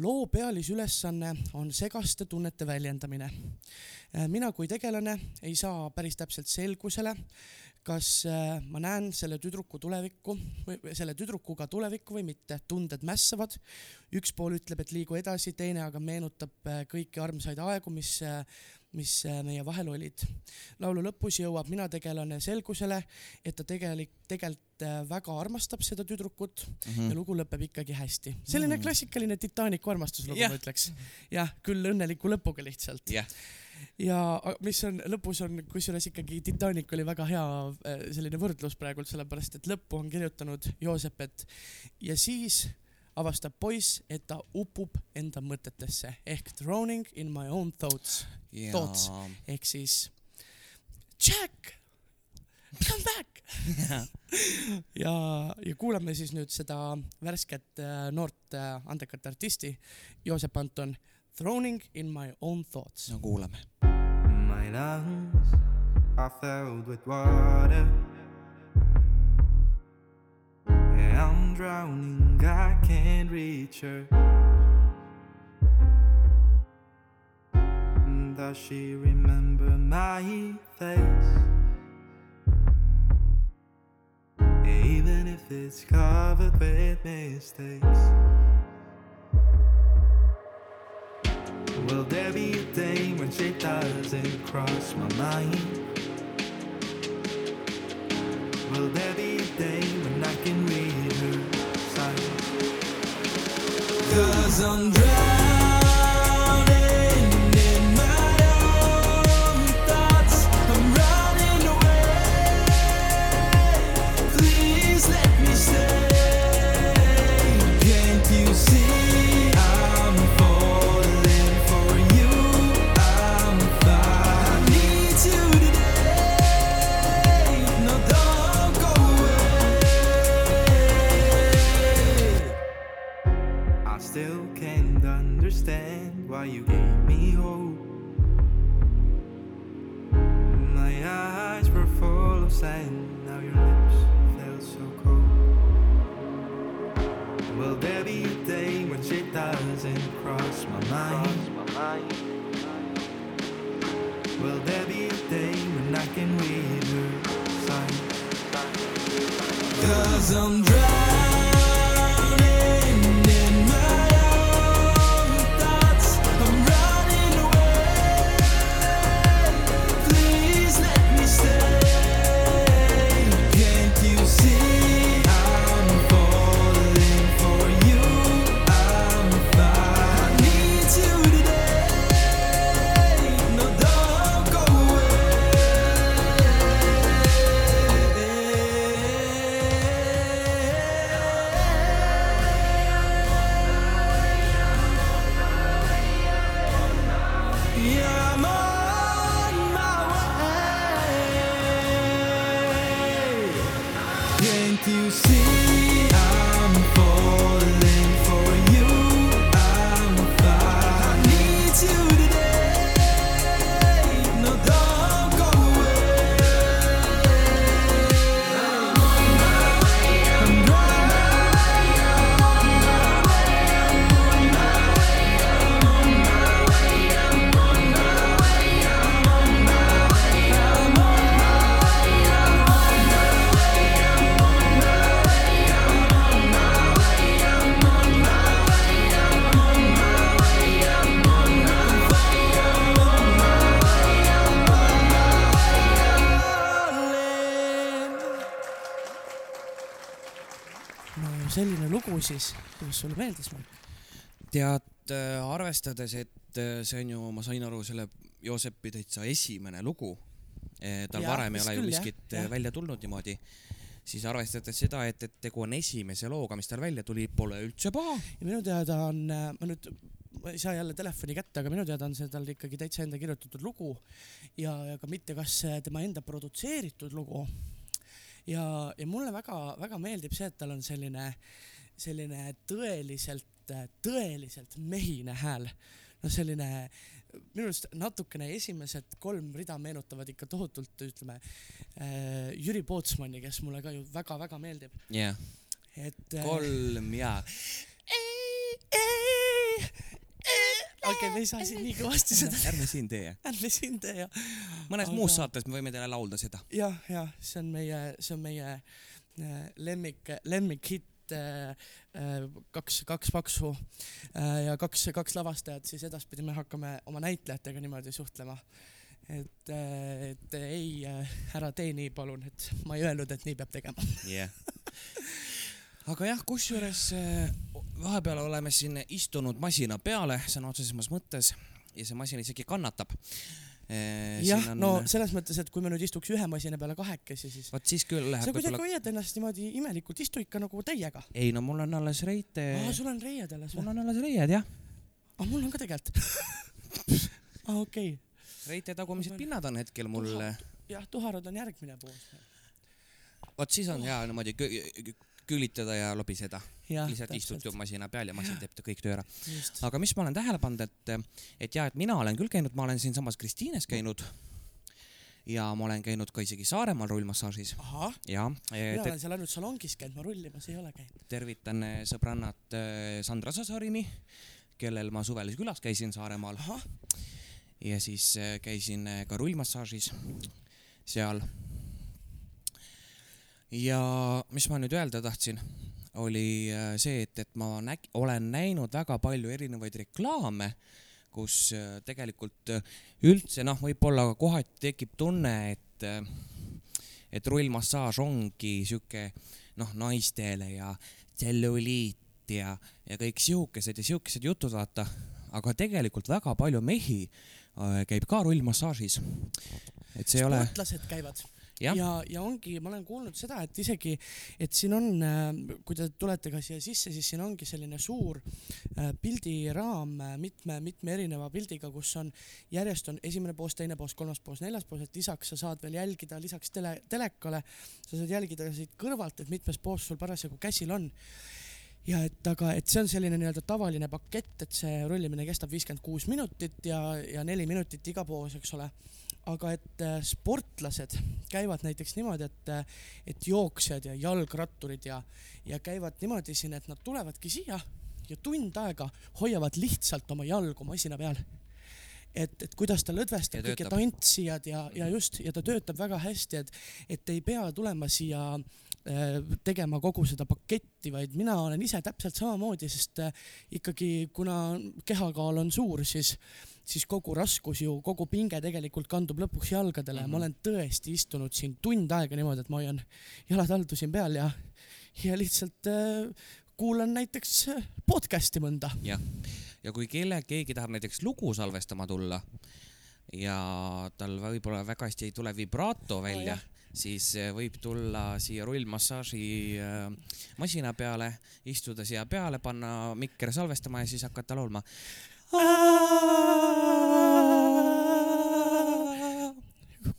loo pealisülesanne on segaste tunnete väljendamine. mina kui tegelane ei saa päris täpselt selgusele, kas äh, ma näen selle tüdruku tulevikku või selle tüdrukuga tulevikku või mitte. tunded mässavad, üks pool ütleb, et liigu edasi, teine aga meenutab äh, kõiki armsaid aegu, mis äh, mis meie vahel olid. laulu lõpus jõuab mina tegelane selgusele, et ta tegelik, tegelikult väga armastab seda tüdrukut mm Mhm. ja lugu lõpeb ikkagi hästi. selline Mm. klassikaline Titanicu armastuslugu Jah. ma ütleks. jah, küll õnneliku lõpuga lihtsalt. jah, ja mis on lõpus on kusjuures ikkagi Titanic oli väga hea äh, selline võrdlus praegult, sellepärast et lõppu on kirjutanud Joosep, et ja siis avastab poiss, et ta upub enda mõtetesse ehk drowning in my own thoughts. Ja Thoughts. ehk siis Jack, come back! Ja, ja kuulame siis nüüd seda värsket äh, noort äh, andekat artisti Joosep Anton Drowning in my own thoughts. no kuulame. My lungs are filled with water. I'm drowning, I can't reach her. Does she remember my face? Even if it's covered with mistakes. Will there be a day when she doesn't cross my mind? Will there be a day when I can read her signs? Cause I'm Cause I'm siis, kuidas sulle meeldis, Mark? tead, arvestades, et äh, see on ju, ma sain aru, selle Joosepi täitsa esimene lugu, tal Jaa, varem ei ole ju miskit jah. äh, välja tulnud niimoodi, siis arvestades seda, et, et tegu on esimese looga, mis tal välja tuli, pole üldse paha. ja minu teada on, ma nüüd, ma ei saa jälle telefoni kätte, aga minu teada on see tal ikkagi täitsa enda kirjutatud lugu ja, ja ka mitte kas tema enda produtseeritud lugu. ja, ja mulle väga-väga meeldib see, et tal on selline, selline tõeliselt, tõeliselt mehine hääl. no selline minu arust natukene esimesed kolm rida meenutavad ikka tohutult, ütleme äh, Jüri Pootsmanni, kes mulle ka ju väga-väga meeldib, jah, et äh, kolm ja. okei okay,, me ei saa siin nii kõvasti seda, ärme siin tee. ärme siin tee ja mõnes Aga- muus saates me võime teile laulda seda. jah, jah, see on meie, see on meie äh, lemmik, lemmikhitt äh,, äh, kaks, kaks paksu äh, ja kaks, kaks lavastajat, siis edaspidi me hakkame oma näitlejatega niimoodi suhtlema. et, et ei äh,, ära tee nii, palun, et ma ei öelnud, et nii peab tegema. jah. aga jah, kusjuures äh, vahepeal oleme siin istunud masina peale sõna otseses mõttes ja see masin isegi kannatab. jah, no selles mõttes, et kui me nüüd istuks ühe masina peale kahekesi, siis vot siis küll sa läheb kuidagi võib-olla, hoiad ennast niimoodi imelikult, istu ikka nagu täiega. ei no mul on alles reite, aa, sul on reied alles mul või? on alles reied jah, aa, mul on ka tegelikult. aa, okei okay.. reite tagumised pinnad on hetkel mul, jah, tuharad on järgmine pool. vot siis on hea niimoodi külitada ja lobiseda, jah, lihtsalt istud ju masina peal ja masin teeb kõik töö ära. aga mis ma olen tähele pannud, et, et ja, et mina olen küll käinud, ma olen siinsamas Kristiines käinud. Ja ma olen käinud ka isegi Saaremaal rullmassaažis. Ahah, ja mina olen seal ainult salongis käinud, ma rullimas ei ole käinud. tervitan eh, sõbrannat eh, Sandra Sasarini, kellel ma suvel külas käisin Saaremaal. Ja siis eh, käisin ka rullmassaažis seal. Ja mis ma nüüd öelda tahtsin, oli eh, see, et, et ma näg-, olen näinud väga palju erinevaid reklaame, kus eh, tegelikult eh, üldse noh, võib-olla kohati tekib tunne, et, et rullmassaaž ongi sihuke noh, naistele ja tselluliit ja, ja kõik siukesed ja siukesed jutud, vaata. aga tegelikult väga palju mehi äh, käib ka rullmassaažis. et see ei ole, sportlased käivad jah, ja, ja ongi, ma olen kuulnud seda, et isegi, et siin on, kui te tulete ka siia sisse, siis siin ongi selline suur äh, pildiraam äh, mitme, mitme erineva pildiga, kus on järjest on esimene poos, teine poos, kolmas poos, neljas poos, et lisaks sa saad veel jälgida lisaks tele, telekale, sa saad jälgida siit kõrvalt, et mitmes poos sul parasjagu käsil on ja et aga, et see on selline nii-öelda tavaline pakett, et see rullimine kestab viiskümmend kuus minutit ja, ja neli minutit iga poos, eks ole. Aga et äh, sportlased käivad näiteks niimoodi, et, et jooksjad ja jalgratturid ja, ja käivad niimoodi siin, et nad tulevadki siia ja tund aega hoiavad lihtsalt oma jalgu masina peal. et, et kuidas ta lõdvestab Ja kõik ja töötab. tantsijad ja, ja just, ja ta töötab väga hästi, et, et ei pea tulema siia äh, tegema kogu seda paketti, vaid mina olen ise täpselt samamoodi, sest äh, ikkagi kuna kehakaal on suur, siis, siis kogu raskus ju, kogu pinge tegelikult kandub lõpuks jalgadele mm -hmm. ma Mhm. olen tõesti istunud siin tund aega niimoodi, et ma hoian jalad haldu siin peal ja, ja lihtsalt äh, kuulan näiteks äh, podcast'i mõnda. jah. ja kui kelle, keegi tahab näiteks lugu salvestama tulla ja tal võib-olla väga hästi ei tule vibrato välja jah. siis eh, võib tulla siia rullmassaaži äh, masina peale, istuda siia peale, panna mikker salvestama ja siis hakata laulma.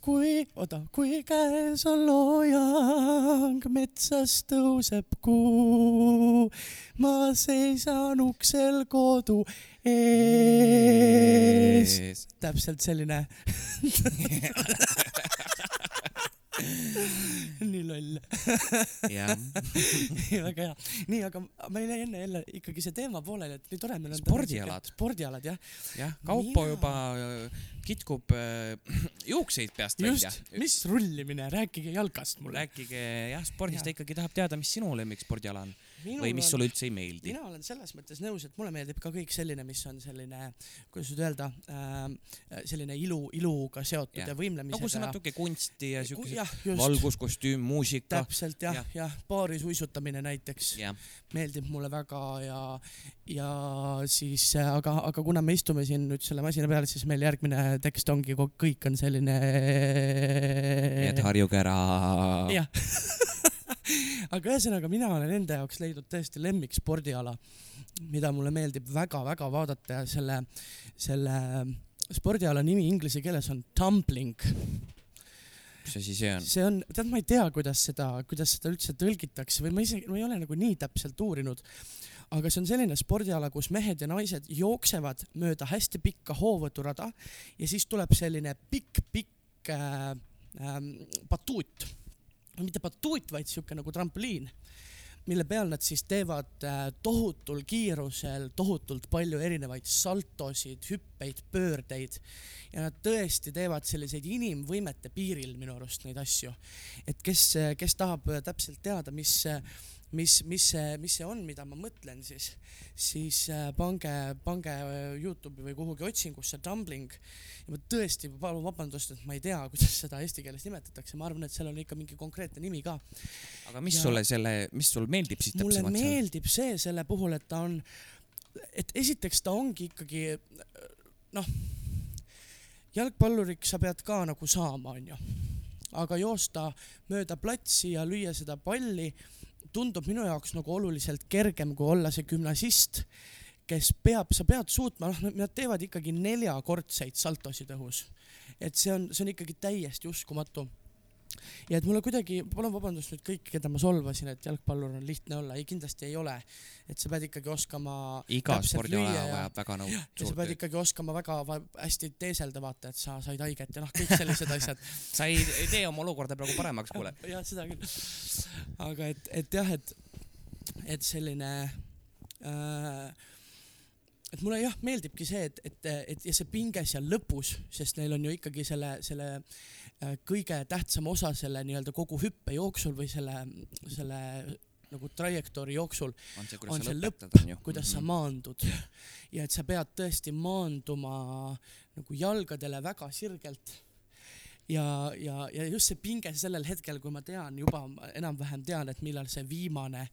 kui, oota, kui käes on loojang, metsas tõuseb kuu, ma seisan uksel kodu ees. täpselt selline. nii loll, väga hea. nii, aga meil jäi enne jälle ikkagi see teema pooleli, et nii tore meil on. Spordialad. spordialad jah, jah, Kaupo Mina- juba äh, kitkub äh, juukseid peast välja just., mis rullimine, rääkige jalkast mulle. rääkige jah, spordist Jaa. ta ikkagi tahab teada, mis sinu lemmikspordiala on. Või mis sulle üldse ei meeldi? mina olen selles mõttes nõus, et mulle meeldib ka kõik selline, mis on selline, kuidas nüüd öelda äh,, selline ilu, iluga seotud ja, ja võimlemisega. nagu see natuke kunsti ja just, valguskostüüm, muusika. täpselt jah, jah. jah, baarisuisutamine näiteks jah, meeldib mulle väga ja, ja siis, aga, aga kuna me istume siin nüüd selle masina peal, siis meil järgmine tekst ongi, kõik on selline. nii et harjuge ära. jah aga ühesõnaga, mina olen enda jaoks leidnud tõesti lemmikspordiala, mida mulle meeldib väga-väga vaadata ja selle, selle spordiala nimi inglise keeles on tumbling. mis asi see on? see on, tead, ma ei tea, kuidas seda, kuidas seda üldse tõlgitakse või ma isegi, ma ei ole nagu nii täpselt uurinud. aga see on selline spordiala, kus mehed ja naised jooksevad mööda hästi pikka hoovõturada ja siis tuleb selline pikk-pikk äh, äh, batuut, mitte batuut, vaid siuke nagu trampoliin, mille peal nad siis teevad äh, tohutul kiirusel tohutult palju erinevaid saltosid, hüppeid, pöördeid ja nad tõesti teevad selliseid inimvõimete piiril minu arust neid asju. et kes, kes tahab täpselt teada, mis, mis, mis see, mis see on, mida ma mõtlen, siis, siis äh, pange, pange Youtube'i või kuhugi otsingusse tumbling ja ma tõesti palun vabandust, et ma ei tea, kuidas seda eesti keeles nimetatakse, ma arvan, et seal on ikka mingi konkreetne nimi ka. aga mis Ja- sulle selle, mis sulle meeldib siis mulle täpsemalt seal? meeldib see selle puhul, et ta on, et esiteks ta ongi ikkagi noh, jalgpalluriks sa pead ka nagu saama, onju. aga joosta mööda platsi ja lüüa seda palli tundub minu jaoks nagu oluliselt kergem kui olla see gümnasist, kes peab, sa pead suutma, noh, nad teevad ikkagi neljakordseid saltosid õhus. et see on, see on ikkagi täiesti uskumatu ja et mulle kuidagi, palun vabandust nüüd kõik, keda ma solvasin, et jalgpallur on lihtne olla, ei kindlasti ei ole. et sa pead ikkagi oskama iga spordiala vajab väga nõu- sa pead ikkagi oskama väga hästi teeselda, vaata, et sa said haiget ja noh, kõik sellised asjad. sa ei, ei tee oma olukorda praegu paremaks, kuule. jah, seda küll. aga et, et jah, et, et selline äh, et mulle jah, meeldibki see, et, et, et ja see pinge seal lõpus, sest neil on ju ikkagi selle, selle äh, kõige tähtsam osa selle nii-öelda kogu hüppe jooksul või selle, selle nagu trajektoori jooksul on see, on kuidas see lõpp, lõpetad, on ju. kuidas sa maandud ja et sa pead tõesti maanduma nagu jalgadele väga sirgelt. ja, ja, ja just see pinge sellel hetkel, kui ma tean juba enam-vähem tean, et millal see viimane,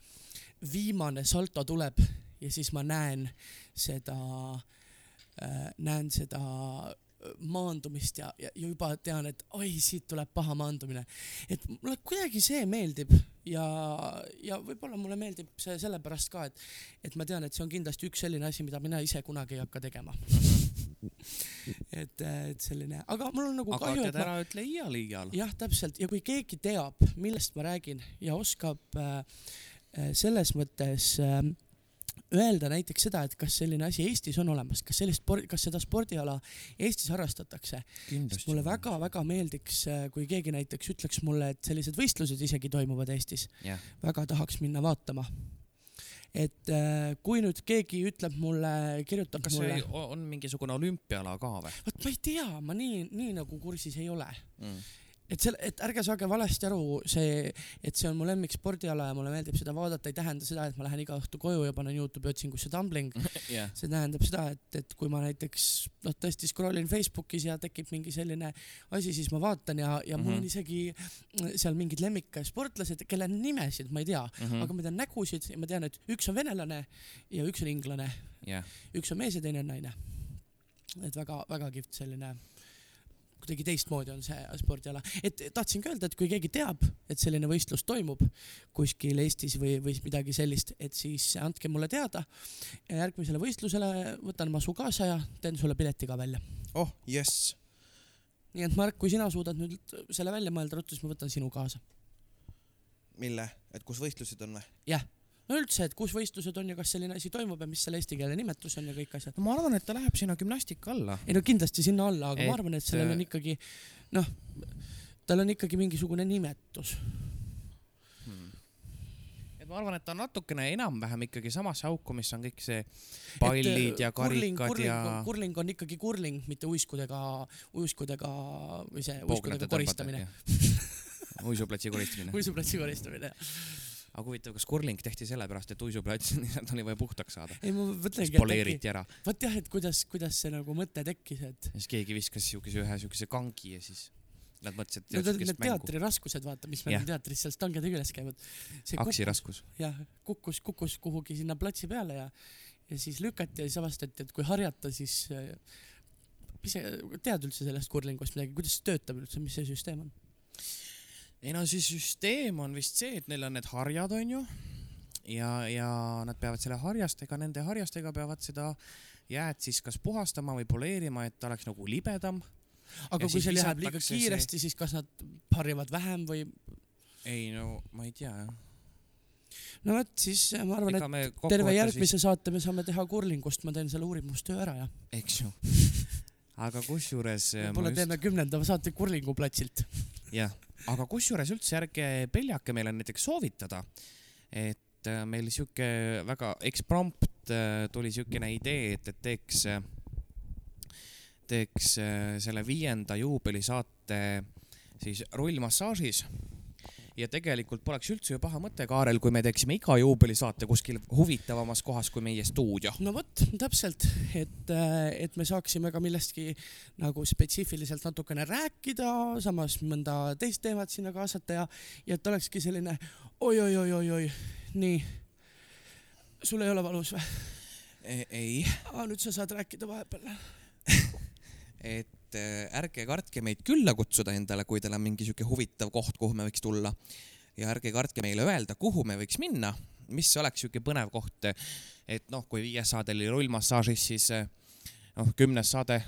viimane salto tuleb ja siis ma näen seda äh,, näen seda maandumist ja, ja juba tean, et oi, siit tuleb paha maandumine. et mulle kuidagi see meeldib ja, ja võib-olla mulle meeldib see sellepärast ka, et, et ma tean, et see on kindlasti üks selline asi, mida mina ise kunagi ei hakka tegema. et, et selline, aga mul on nagu aga kahju, tead et ma ära ütle iial iial. jah, täpselt ja kui keegi teab, millest ma räägin ja oskab äh, äh, selles mõttes äh, öelda näiteks seda, et kas selline asi Eestis on olemas, kas sellist kas seda spordiala Eestis harrastatakse, mulle väga-väga meeldiks, kui keegi näiteks ütleks mulle, et sellised võistlused isegi toimuvad Eestis, jah, väga tahaks minna vaatama. et äh, kui nüüd keegi ütleb mulle, kirjutab kas mulle see, on mingisugune olümpiala ka või vot ma ei tea, ma nii, nii nagu kursis ei ole mm.? Et selle, et ärge saage valesti aru, see, et see on mu lemmikspordiala ja mulle meeldib seda vaadata, ei tähenda seda, et ma lähen iga õhtu koju ja panen Youtube'i otsingusse tumbling. jah, see tähendab seda, et, et kui ma näiteks noh, tõesti scroll in Facebookis ja tekib mingi selline asi, siis ma vaatan ja, ja mul Mhm. on isegi seal mingid lemmiksportlased, kelle nimesid ma ei tea mm, Mhm. -hmm. aga ma tean nägusid ja ma tean, et üks on venelane ja üks on inglane, jah. üks on mees ja teine on naine. et väga-väga kihvt selline, kuidagi teistmoodi on see spordiala, et tahtsingi öelda, et kui keegi teab, et selline võistlus toimub kuskil Eestis või, või midagi sellist, et siis andke mulle teada ja järgmisele võistlusele võtan ma su kaasa ja teen sulle pileti ka välja. oh jess, nii et Mark, kui sina suudad nüüd selle välja mõelda ruttu, siis ma võtan sinu kaasa. mille, et kus võistlused on või? No üldse, et kus võistlused on ja kas selline asi toimub ja mis selle eesti keele nimetus on ja kõik asjad. no ma arvan, et ta läheb sinna gümnastika alla. ei no kindlasti sinna alla, aga et, Et, ma arvan, et sellel on ikkagi noh, tal on ikkagi mingisugune nimetus. Hmm. et ma arvan, et ta on natukene enam-vähem ikkagi samasse auku, mis on kõik see pallid ja karikad kurling, ja kurling on ikkagi kurling, mitte uiskudega, uiskudega või see uiskudega koristamine, uisuplatsi koristamine. uisuplatsi koristamine. Aga huvitav, kas kurling tehti sellepärast, et uisuplats lihtsalt oli vaja puhtaks saada? ei ma mõtlengi, poleeriti ära vot jah, et kuidas, kuidas see nagu mõte tekkis, et siis keegi viskas siukese ühe siukese kangi ja siis nad mõtlesid, et need need teatri raskused, vaata, mis meil teatris seal stangede küljes käivad. see aksi kukkus, raskus. jah, kukkus, kukkus kuhugi sinna platsi peale ja, ja siis lükati ja siis avastati, et kui harjata, siis äh, mis sa tead üldse sellest kurlingust midagi, kuidas see töötab üldse, mis see süsteem on? Ei no see süsteem on vist see, et neil on need harjad, onju. ja, ja nad peavad selle harjastega, nende harjastega peavad seda jääd siis kas puhastama või poleerima, et ta oleks nagu libedam. aga Ja kui siis see läheb liiga visatakse see- kiiresti, siis kas nad harjuvad vähem või? ei no ma ei tea jah. no vot, siis ma arvan, et terve järgmise saate me saame teha kurlingust, ma teen selle uurimustöö ära ja eks ju. aga kusjuures võib-olla just teeme kümnenda saate kurlingu platsilt. jah, aga kusjuures üldse ärge peljake meile näiteks soovitada, et äh, meil sihuke väga eksprompt äh, tuli siukene idee, et, et teeks, teeks selle viienda juubelisaate siis rullmassaažis. Ja tegelikult poleks üldse ju paha mõte, Kaarel, kui me teeksime iga juubelisaate kuskil huvitavamas kohas kui meie stuudio. no vot, täpselt, et, et me saaksime ka millestki nagu spetsiifiliselt natukene rääkida, samas mõnda teist teemat sinna kaasata ja, ja et olekski selline oi-oi-oi-oi-oi, nii. sul ei ole valus või? ei aa, nüüd sa saad rääkida vahepeal. et äh, ärge kartke meid külla kutsuda endale, kui teil on mingi sihuke huvitav koht, kuhu me võiks tulla. ja ärge kartke meile öelda, kuhu me võiks minna, mis oleks sihuke põnev koht. et noh, kui viies saade oli rullmassaažis, siis äh, noh, kümnes saade.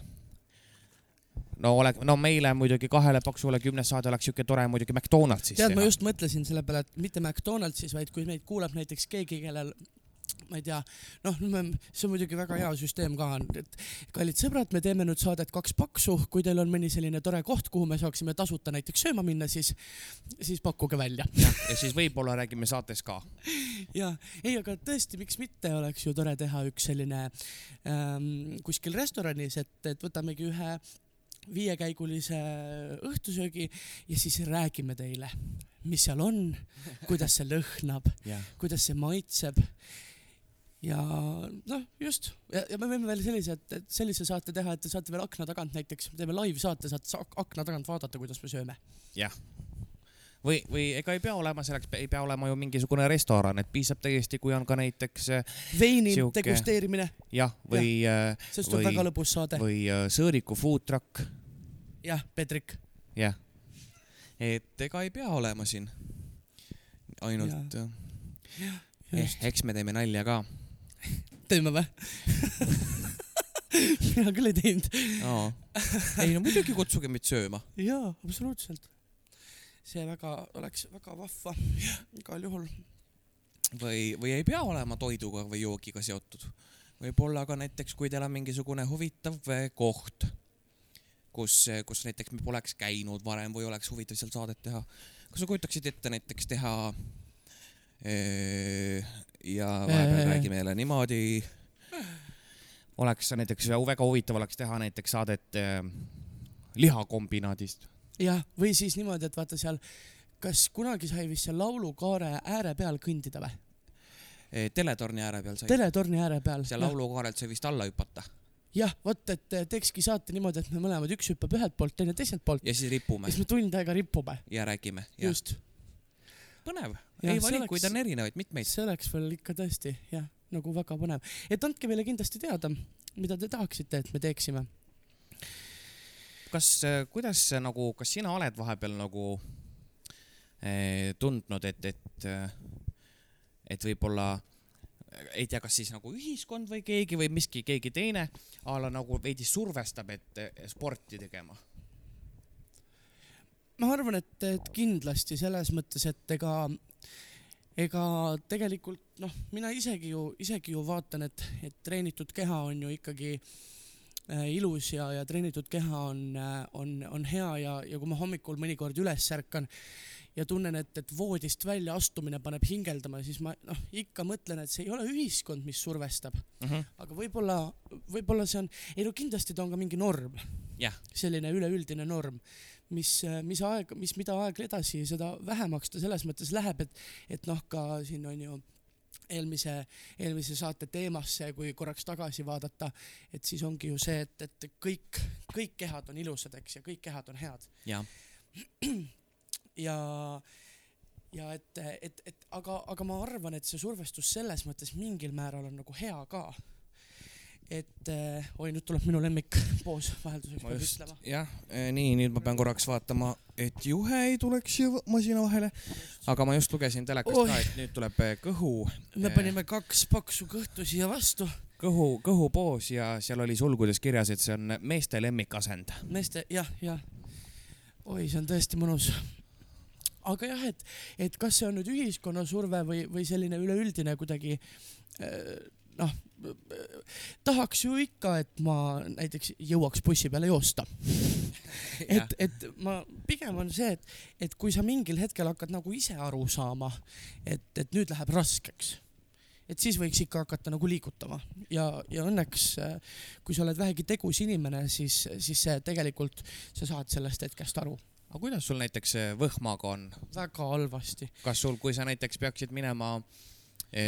no oleks, no meile muidugi kahele paksule kümnes saade oleks sihuke tore muidugi McDonaldsis tead, ma just mõtlesin selle peale, et mitte McDonaldsis, vaid kui meid kuulab näiteks keegi, kellel ma ei tea, noh, see on muidugi väga hea süsteem ka, et kallid sõbrad, me teeme nüüd saadet Kaks paksu, kui teil on mõni selline tore koht, kuhu me saaksime tasuta näiteks sööma minna, siis, siis pakkuge välja. jah, ja siis võib-olla räägime saates ka. ja ei, aga tõesti, miks mitte, oleks ju tore teha üks selline ähm, kuskil restoranis, et, et võtamegi ühe viiekäigulise õhtusöögi ja siis räägime teile, mis seal on, kuidas see lõhnab, jah, kuidas see maitseb. Ja noh, just ja, ja me võime veel sellise, et, sellise saate teha, et te saate veel akna tagant näiteks, teeme live-saate, saate sa- akna tagant vaadata, kuidas me sööme. jah. või, või ega ei pea olema selleks, ei pea olema ju mingisugune restoran, et piisab täiesti, kui on ka näiteks äh, veini Sihuke- degusteerimine, jah, või, sest on Või- väga lõbus saade. või äh, sõõriku food truck, jah, Pedrik. jah. et ega ei pea olema siin ainult, eh, eks me teeme nalja ka. Teeme või? mina küll ei teinud. ei no muidugi kutsuge meid sööma. jaa, absoluutselt. see väga, oleks väga vahva, igal juhul. või, või ei pea olema toiduga või joogiga seotud. võib-olla ka näiteks, kui teil on mingisugune huvitav koht, kus, kus näiteks me poleks käinud varem või oleks huvitav seal saadet teha. kas sa kujutaksid ette näiteks teha eh, ja vahepeal Eh. räägime jälle niimoodi, oleks näiteks väga huvitav oleks teha näiteks saadet eh, lihakombinaadist. jah, või siis niimoodi, et vaata seal, kas kunagi sai vist seal laulukaare ääre peal kõndida või? Teletorni ääre peal sai, teletorni ääre peal. seal laulukaarelt sai vist alla hüpata jah, vot, et eh, teekski saate niimoodi, et me mõlemad, üks hüppab ühelt poolt, teine teiselt poolt. ja siis ripume siis me tund aega ripume. ja räägime. just. põnev, ei valikuid oleks- on erinevaid, mitmeid. see oleks veel ikka tõesti jah, nagu väga põnev. et andke meile kindlasti teada, mida te tahaksite, et me teeksime. kas, kuidas see nagu, kas sina oled vahepeal nagu eh, tundnud, et, et, et võib-olla ei tea, kas siis nagu ühiskond või keegi või miski, keegi teine a la nagu veidi survestab, et sporti tegema? Ma arvan, et, et kindlasti selles mõttes, et ega, ega tegelikult noh, mina isegi ju, isegi ju vaatan, et, et treenitud keha on ju ikkagi äh, ilus ja, ja treenitud keha on äh,, on, on hea ja, ja kui ma hommikul mõnikord üles ärkan ja tunnen, et, et voodist välja astumine paneb hingeldama, siis ma noh, ikka mõtlen, et see ei ole ühiskond, mis survestab, aga võib-olla, võib-olla see on, ei no kindlasti ta on ka mingi norm. Selline üleüldine norm, mis, mis aeg, mis, mida aeg edasi, seda vähemaks ta selles mõttes läheb, et, et noh, ka siin on ju eelmise, eelmise saate teemasse, kui korraks tagasi vaadata, et siis ongi ju see, et, et kõik, kõik kehad on ilusad, eks, ja kõik kehad on head jah, ja, ja et, et, et aga, aga ma arvan, et see survestus selles mõttes mingil määral on nagu hea ka. Et eh, oi, nüüd tuleb minu lemmikpoos vahelduseks peab ütlema., jah, nii, nüüd ma pean korraks vaatama, et juhe ei tuleks ju masina vahele. aga ma just lugesin telekast Oih. ka, et nüüd tuleb eh, kõhu, me Eh. panime kaks paksu kõhtu siia vastu, kõhu, kõhupoos ja seal oli sulgudes kirjas, et see on meeste lemmikasend. meeste jah, jah. oi, see on tõesti mõnus. aga jah, et, et kas see on nüüd ühiskonna surve või, või selline üleüldine kuidagi eh, noh, tahaks ju ikka, et ma näiteks jõuaks bussi peale joosta. et, et ma pigem on see, et, et kui sa mingil hetkel hakkad nagu ise aru saama, et, et nüüd läheb raskeks, et siis võiks ikka hakata nagu liigutama ja, ja õnneks äh, kui sa oled vähegi tegus inimene, siis, siis see tegelikult, sa saad sellest hetkest aru aga kuidas sul näiteks eh, võhmaga on? väga halvasti. kas sul, kui sa näiteks peaksid minema ma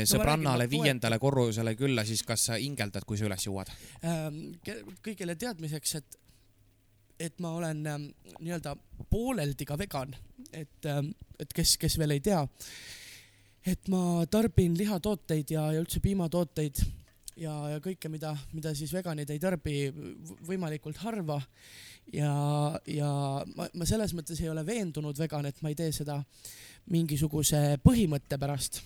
sõbrannale räägin, ma viiendale korrusele külla, siis kas sa hingeldad, kui sa üles jõuad? ähm, kõigile teadmiseks, et, et ma olen ähm, nii-öelda pooleldi ka vegan, et ähm,, et kes, kes veel ei tea, et ma tarbin lihatooteid ja, ja üldse piimatooteid ja, ja kõike, mida, mida siis veganid ei tarbi võimalikult harva. ja, ja ma, ma selles mõttes ei ole veendunud vegan, et ma ei tee seda mingisuguse põhimõtte pärast.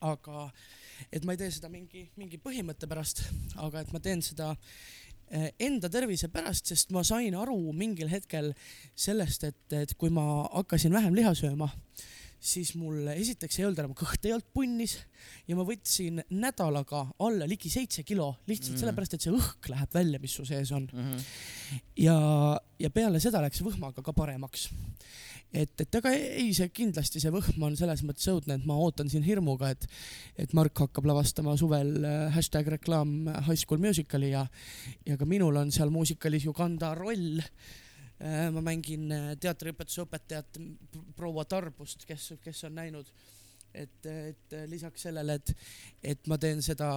Aga et ma ei tee seda mingi, mingi põhimõtte pärast, aga et ma teen seda eh, enda tervise pärast, sest ma sain aru mingil hetkel sellest, et, et kui ma hakkasin vähem liha sööma, siis mul esiteks ei olnud enam kõht ei olnud punnis ja ma võtsin nädalaga alla ligi seitse kilo lihtsalt Mm. mm. sellepärast, et see õhk läheb välja, mis su sees on Mhm. ja, ja peale seda läks võhmaga ka paremaks. et, et aga ei, see kindlasti see võhm on selles mõttes õudne, et ma ootan siin hirmuga, et, et Mark hakkab lavastama suvel äh, hashtag reklaam High School Musicali ja, ja ka minul on seal muusikalis ju kanda roll. Ma mängin äh, teatriõpetuse õpetajat proua Tarbust, kes, kes on näinud, et, et lisaks sellele, et, et ma teen seda,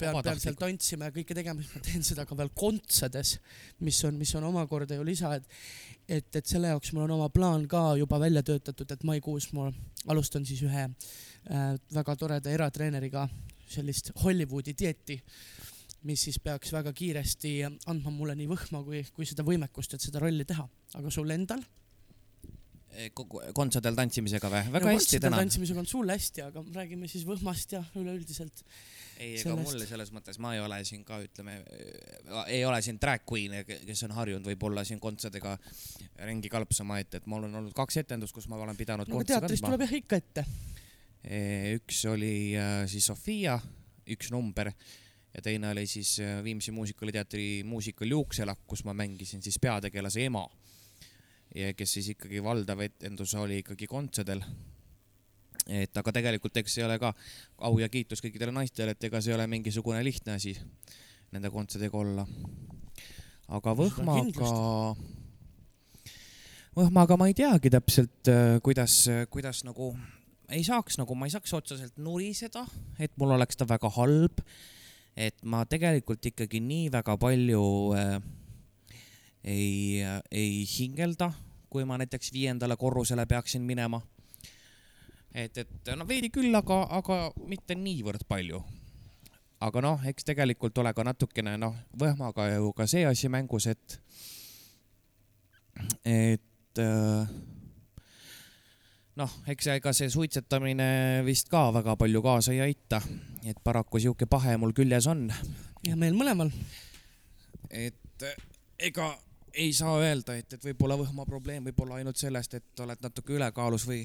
pean, pean seal tantsima ja kõike tegema, siis ma teen seda ka veel kontsedes, mis on, mis on omakorda ju lisa, et et, et selle jaoks mul on oma plaan ka juba välja töötatud, et maikuus ma alustan siis ühe äh, väga toreda eratreeneriga sellist Hollywoodi dieeti, mis siis peaks väga kiiresti andma mulle nii võhma kui, kui seda võimekust, et seda rolli teha. aga sul endal? Eh, kogu kontsadel tantsimisega või? väga hästi tänan. tantsimisega on sul hästi, aga räägime siis võhmast ja üleüldiselt. ei, ega mulle selles mõttes ma ei ole siin ka ütleme, ei ole siin drag queen, kes on harjunud võib-olla siin kontsadega ringi kalpsama, et, et mul on olnud kaks etendust, kus ma olen pidanud no teatris tuleb. jah ikka ette. üks oli siis Sofia, üks number ja teine oli siis äh, Viimsi Muusikaliteatri muusikal Juukselakk, kus ma mängisin siis peategelase ema. ja kes siis ikkagi valdav etendus oli ikkagi kontsadel. et aga tegelikult eks see ole ka au ja kiitus kõikidele naistele, et ega see ei ole mingisugune lihtne asi nende kontsadega olla. aga Võhmaga, Võhmaga ma ei teagi täpselt, kuidas, kuidas nagu ei saaks nagu, ma ei saaks otseselt nuriseda, et mul oleks ta väga halb. Et ma tegelikult ikkagi nii väga palju äh, ei ei hingelda, kui ma näiteks viiendale korrusele peaksin minema. et, et no veidi küll, aga, aga mitte niivõrd palju. aga noh, eks tegelikult ole ka natukene noh, võhmaga ju ka see asi mängus, et, et äh, noh, eks ega see suitsetamine vist ka väga palju kaasa ei aita, et paraku sihuke pahe mul küljes on, ja meil mõlemal. et äh, ega ei saa öelda, et, et võib-olla võhma probleem võib olla ainult sellest, et oled natuke ülekaalus või,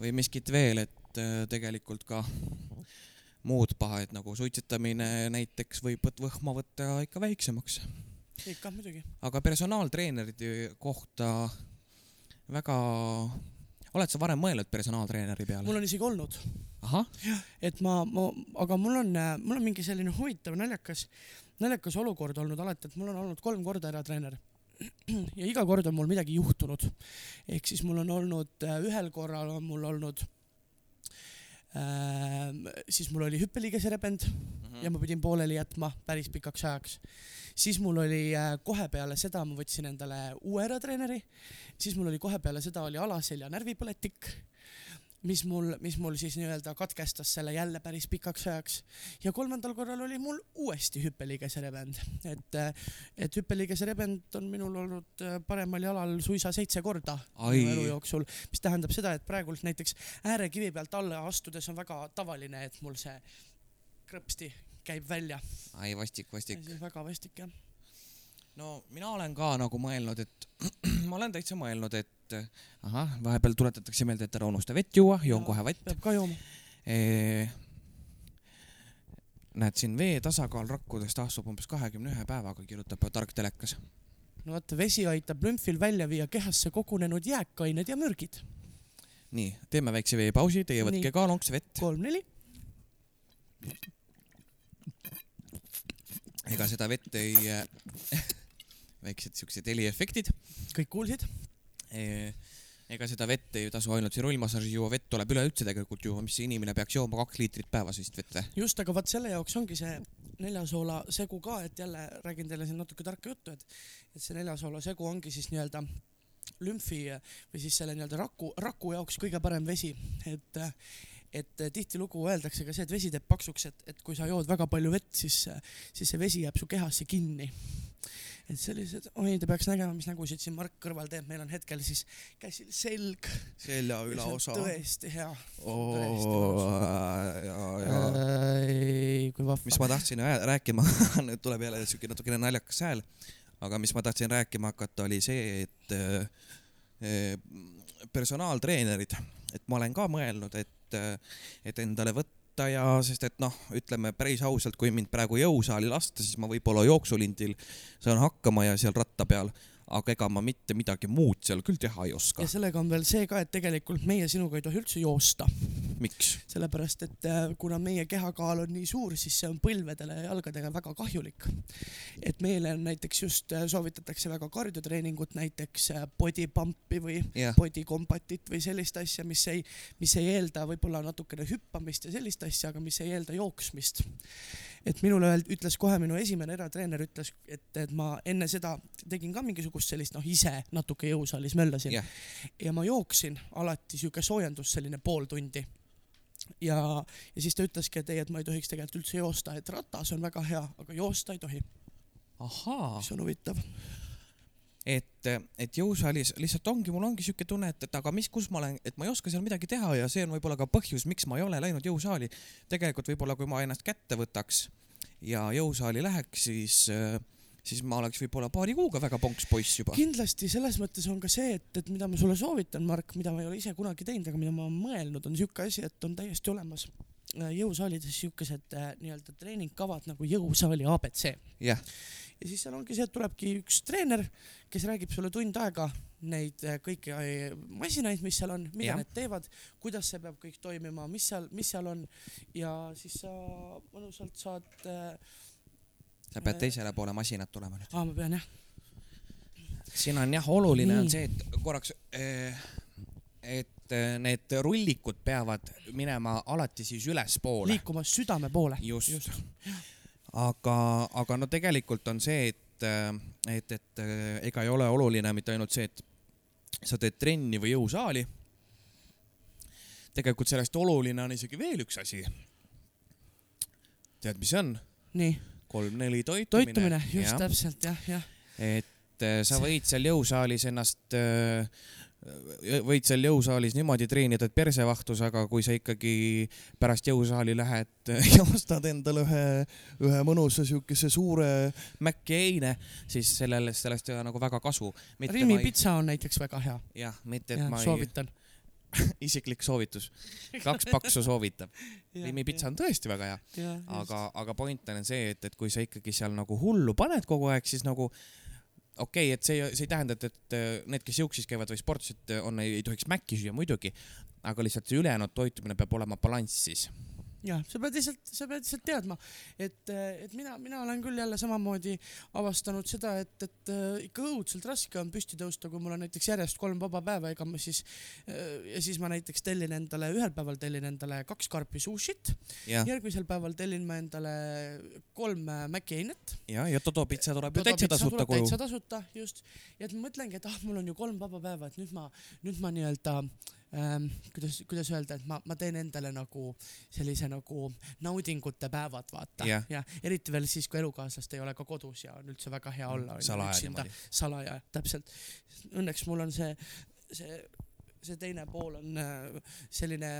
või miskit veel, et äh, tegelikult ka muud pahed nagu suitsetamine näiteks võib võhma võtta ikka väiksemaks. ikka muidugi. aga personaaltreenerite kohta väga, oled sa varem mõelnud personaaltreeneri peale? mul on isegi olnud, et ma, ma, aga mul on, mul on mingi selline huvitav naljakas, naljakas olukord olnud alati, et mul on olnud kolm korda eratreener. ja iga kord on mul midagi juhtunud. ehk siis mul on olnud, ühel korral on mul olnud äh, siis mul oli hüppeliigese Mhm. ja ma pidin pooleli jätma päris pikaks ajaks. siis mul oli äh, kohe peale seda, ma võtsin endale uue eratreeneri, siis mul oli kohe peale seda oli alaselja närvipõletik, mis mul, mis mul siis nii-öelda katkestas selle jälle päris pikaks ajaks. ja kolmandal korral oli mul uuesti hüppeliigese rebend, et, äh, et hüppeliigese rebend on minul olnud äh, paremal jalal suisa seitse korda elu jooksul, mis tähendab seda, et praegult näiteks äärekivi pealt alla astudes on väga tavaline, et mul see krõpsti käib välja. ai vastik, vastik. väga vastik jah. no mina olen ka nagu mõelnud, et ma olen täitsa mõelnud, et ahah, vahepeal tuletatakse meelde, et ära unusta vett juua, joon Jaa. kohe vett peab ka jooma. e,. näed siin vee tasakaal rakkudest taastub umbes kahekümne ühe päevaga, kirjutab tark telekas. no vaata, vesi aitab lümfil välja viia kehasse kogunenud jääkained ja mürgid. nii, teeme väikse veepausi, teie võtke Nii. ka lonks vett. kolm-neli. Ega seda vett ei, väiksed siuksed heliefektid kõik kuulsid? e,. ega seda vett ei tasu ainult see rullmassaaži juua, vett tuleb üleüldse tegelikult juua, mis inimene peaks jooma kaks liitrit päevas vist vett just, aga vot selle jaoks ongi see neljasoola segu ka, et jälle räägin teile siin natuke tarka juttu, et et see neljasoola segu ongi siis nii-öelda lümfi või siis selle nii-öelda raku, raku jaoks kõige parem vesi, et et tihtilugu öeldakse ka see, et vesi teeb paksuks, et, et kui sa jood väga palju vett, siis, siis see vesi jääb su kehasse kinni. et sellised, oi, te peaks nägema, mis nägusid siin Mark kõrval teeb, meil on hetkel siis käsil selg. selja tõesti hea. mis kui vahva. ma tahtsin ää- rääkima, nüüd tuleb jälle siuke natukene naljakas hääl, aga mis ma tahtsin rääkima hakata, oli see, et äh, personaaltreenerid, et ma olen ka mõelnud, et, et endale võtta ja sest et noh, ütleme päris ausalt, kui mind praegu jõusaali lasta, siis ma võib-olla jooksulindil saan hakkama ja seal ratta peal, aga ega ma mitte midagi muud seal küll teha ei oska ja. sellega on veel see ka, et tegelikult meie sinuga ei tohi üldse joosta, miks? sellepärast et äh, kuna meie kehakaal on nii suur, siis see on põlvedele ja jalgadele väga kahjulik. et meile on näiteks just äh, soovitatakse väga kardiotreeningut, näiteks äh, body pump'i või jah, body combat'it või sellist asja, mis ei, mis ei eelda võib-olla natukene hüppamist ja sellist asja, aga mis ei eelda jooksmist. et minule ütles kohe minu esimene eratreener ütles, et, et ma enne seda tegin ka mingisugust sellist noh, ise natuke jõusaalis möllasin Jah. ja ma jooksin alati sihuke soojendus, selline pool tundi ja, ja siis ta ütleski, et ei, et ma ei tohiks tegelikult üldse joosta, et ratas on väga hea, aga joosta ei tohi, mis on huvitav. et, et jõusaalis lihtsalt ongi, mul ongi siuke tunne, et, et aga mis, kus ma olen, et ma ei oska seal midagi teha ja see on võib-olla ka põhjus, miks ma ei ole läinud jõusaali. tegelikult võib-olla, kui ma ennast kätte võtaks ja jõusaali läheks, siis, siis ma oleks võib-olla paari kuuga väga ponks poiss juba. kindlasti selles mõttes on ka see, et, et mida ma sulle soovitan, Mark, mida ma ei ole ise kunagi teinud, aga mida ma olen mõelnud, on siuke asi, et on täiesti olemas äh, jõusaalides siukesed äh, nii-öelda treeningkavad nagu jõusaali abc jah, ja siis seal ongi see, et tulebki üks treener, kes räägib sulle tund aega neid äh, kõiki masinaid, mis seal on, mida Jah. need teevad, kuidas see peab kõik toimima, mis seal, mis seal on ja siis sa mõnusalt saad äh,, sa pead teisele poole masinat tulema nüüd. aa ma pean jah, siin on jah, oluline Nii. on see, et korraks, et eh, need rullikud peavad minema alati siis ülespoole. liikuma südame poole. just, just. aga, aga no tegelikult on see, et, et, et eh, ega ei ole oluline mitte ainult see, et sa teed trenni või jõusaali. tegelikult sellest oluline on isegi veel üks asi. tead, mis see on? nii, kolm-neli toitumine. toitumine, just täpselt jah, jah. et äh, sa võid seal jõusaalis ennast, võid seal jõusaalis niimoodi treenida, et perse vahtus, aga kui sa ikkagi pärast jõusaali lähed ja ostad endale ühe, ühe mõnusa siukese suure Maci eine, siis sellele, sellest ei ole nagu väga kasu. Rimi pitsa on näiteks väga hea, jah, mitte et ma ei, soovitan. isiklik soovitus, kaks paksu soovitab. Rimi pitsa on tõesti väga hea, ja, aga, aga point on see, et, et kui sa ikkagi seal nagu hullu paned kogu aeg, siis nagu okei okay,, et see, see ei tähenda, et, et äh, need, kes jõuksis käivad või sportlased on, ei, tohiks mäkki süüa muidugi, aga lihtsalt see ülejäänud toitumine peab olema balansis. jah, sa pead lihtsalt, sa pead lihtsalt teadma, et, et mina, mina olen küll jälle samamoodi avastanud seda, et, et äh, ikka õudselt raske on püsti tõusta, kui mul on näiteks järjest kolm vaba päeva, ega ma siis äh, ja siis ma näiteks tellin endale, ühel päeval tellin endale kaks karpi sushit, järgmisel päeval tellin ma endale kolm äh, Maci einet. ja, ja Toto pitsa tuleb ju täitsa tasuta koju täitsa. tasuta, just. ja et ma mõtlengi, et ah, mul on ju kolm vaba päeva, et nüüd ma, nüüd ma nii-öelda ähm,, kuidas, kuidas öelda, et ma, ma teen endale nagu sellise nagu naudingute päevad, vaata Jah. ja eriti veel siis, kui elukaaslast ei ole ka kodus ja on üldse väga hea olla. salaja niimoodi. salaja, täpselt. Õnneks mul on see, see, see teine pool on äh, selline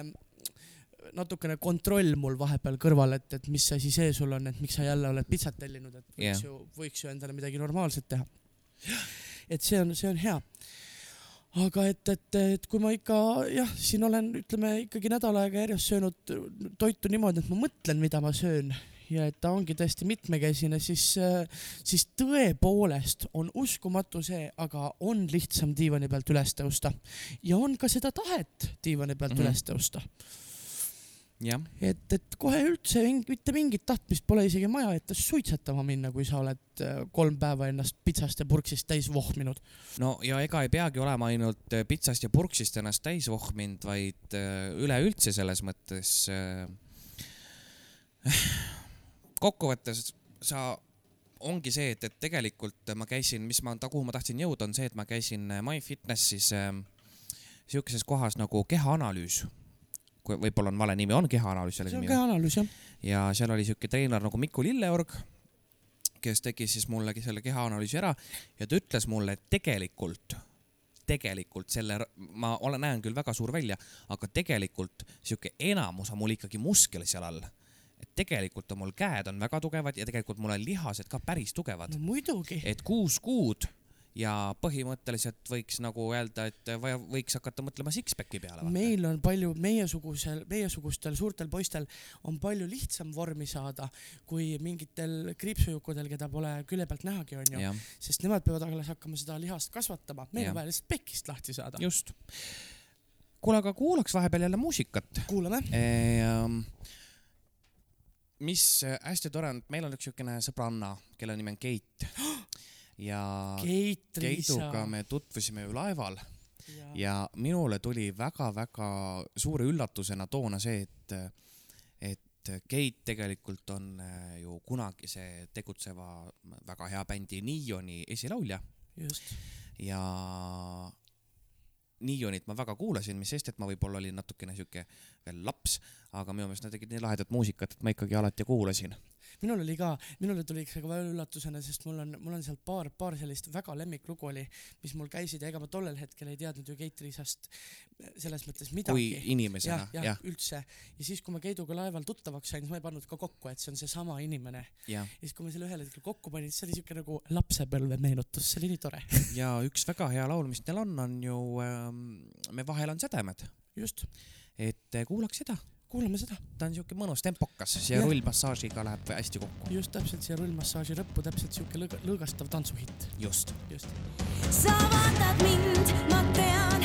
natukene kontroll mul vahepeal kõrval, et, et mis asi see sul on, et miks sa jälle oled pitsat tellinud, et võiks Jah. ju, võiks ju endale midagi normaalset teha. et see on, see on hea. Aga et, et, et kui ma ikka jah, siin olen, ütleme ikkagi nädal aega järjest söönud toitu niimoodi, et ma mõtlen, mida ma söön ja et ta ongi tõesti mitmekesine, siis, siis tõepoolest on uskumatu see, aga on lihtsam diivani pealt üles tõusta ja on ka seda tahet diivani pealt mm -hmm. üles tõusta. et, et kohe üldse mitte mingit tahtmist pole isegi maja ette suitsetama minna, kui sa oled äh, kolm päeva ennast pitsast ja purksist täis vohminud. no ja ega ei peagi olema ainult äh, pitsast ja purksist ennast täis vohminud, vaid äh, üleüldse selles mõttes kokkuvõttes sa, ongi see, et, et tegelikult ma käisin, mis ma, kuhu ma tahtsin jõuda, on see, et ma käisin MyFitnessis äh, sihukeses kohas nagu kehaanalüüs. Võib-olla on vale nimi, on kehaanalüüs selle see on nimi? ka analüüs jah. ja seal oli siuke treener nagu Miku Lilleorg, kes tegi siis mulle selle kehaanalüüsi ära ja ta ütles mulle, et tegelikult, tegelikult selle, ma olen, näen küll väga suur välja, aga tegelikult sihuke enamus on mul ikkagi muskel seal all. et tegelikult on mul käed on väga tugevad ja tegelikult mul on lihased ka päris tugevad no muidugi. et kuus kuud ja põhimõtteliselt võiks nagu öelda, et vaja, võiks hakata mõtlema six-pack'i peale. meil on palju, meiesugusel, meiesugustel suurtel poistel on palju lihtsam vormi saada kui mingitel kriipsujukudel, keda pole külje pealt nähagi, onju. sest nemad peavad alles hakkama seda lihast kasvatama, meil on vaja lihtsalt pekist lahti saada. just. kuule, aga kuulaks vahepeal jälle muusikat kuulame. Ehm, mis äh, hästi tore on, meil on üks siukene sõbranna, kelle nimi on Keit ja Keit Keiduga. me tutvusime ju laeval ja, ja minule tuli väga-väga suure üllatusena toona see, et, et Keit tegelikult on äh, ju kunagise tegutseva väga hea bändi Niioni esilaulja just. ja Niionit ma väga kuulasin, mis sest, et ma võib-olla olin natukene sihuke veel laps, aga minu meelest nad tegid nii lahedat muusikat, et ma ikkagi alati kuulasin. Minul oli ka, minule tuli ikka ka väga üllatusena, sest mul on, mul on sealt paar, paar sellist väga lemmiklugu oli, mis mul käisid ja ega ma tollel hetkel ei teadnud ju Keit Riisast selles mõttes kui midagi. inimesena jah, jah, üldse. ja siis, kui ma Keiduga laeval tuttavaks sain, siis ma ei pannud ka kokku, et see on seesama inimene. ja, ja siis, kui me selle ühel hetkel kokku panin, siis see oli siuke nagu lapsepõlve meenutus, see oli nii tore. ja üks väga hea laul, mis neil on, on ju ähm, Me vahel on sädemed, just, et äh, kuulaks seda, kuulame seda. ta on siuke mõnus tempokas Jah. rullmassaažiga läheb hästi kokku. just täpselt siia rullmassaaži lõppu täpselt siuke lõõga- lõõgastav tantsuhitt, just. just. sa vaatad mind, ma tean,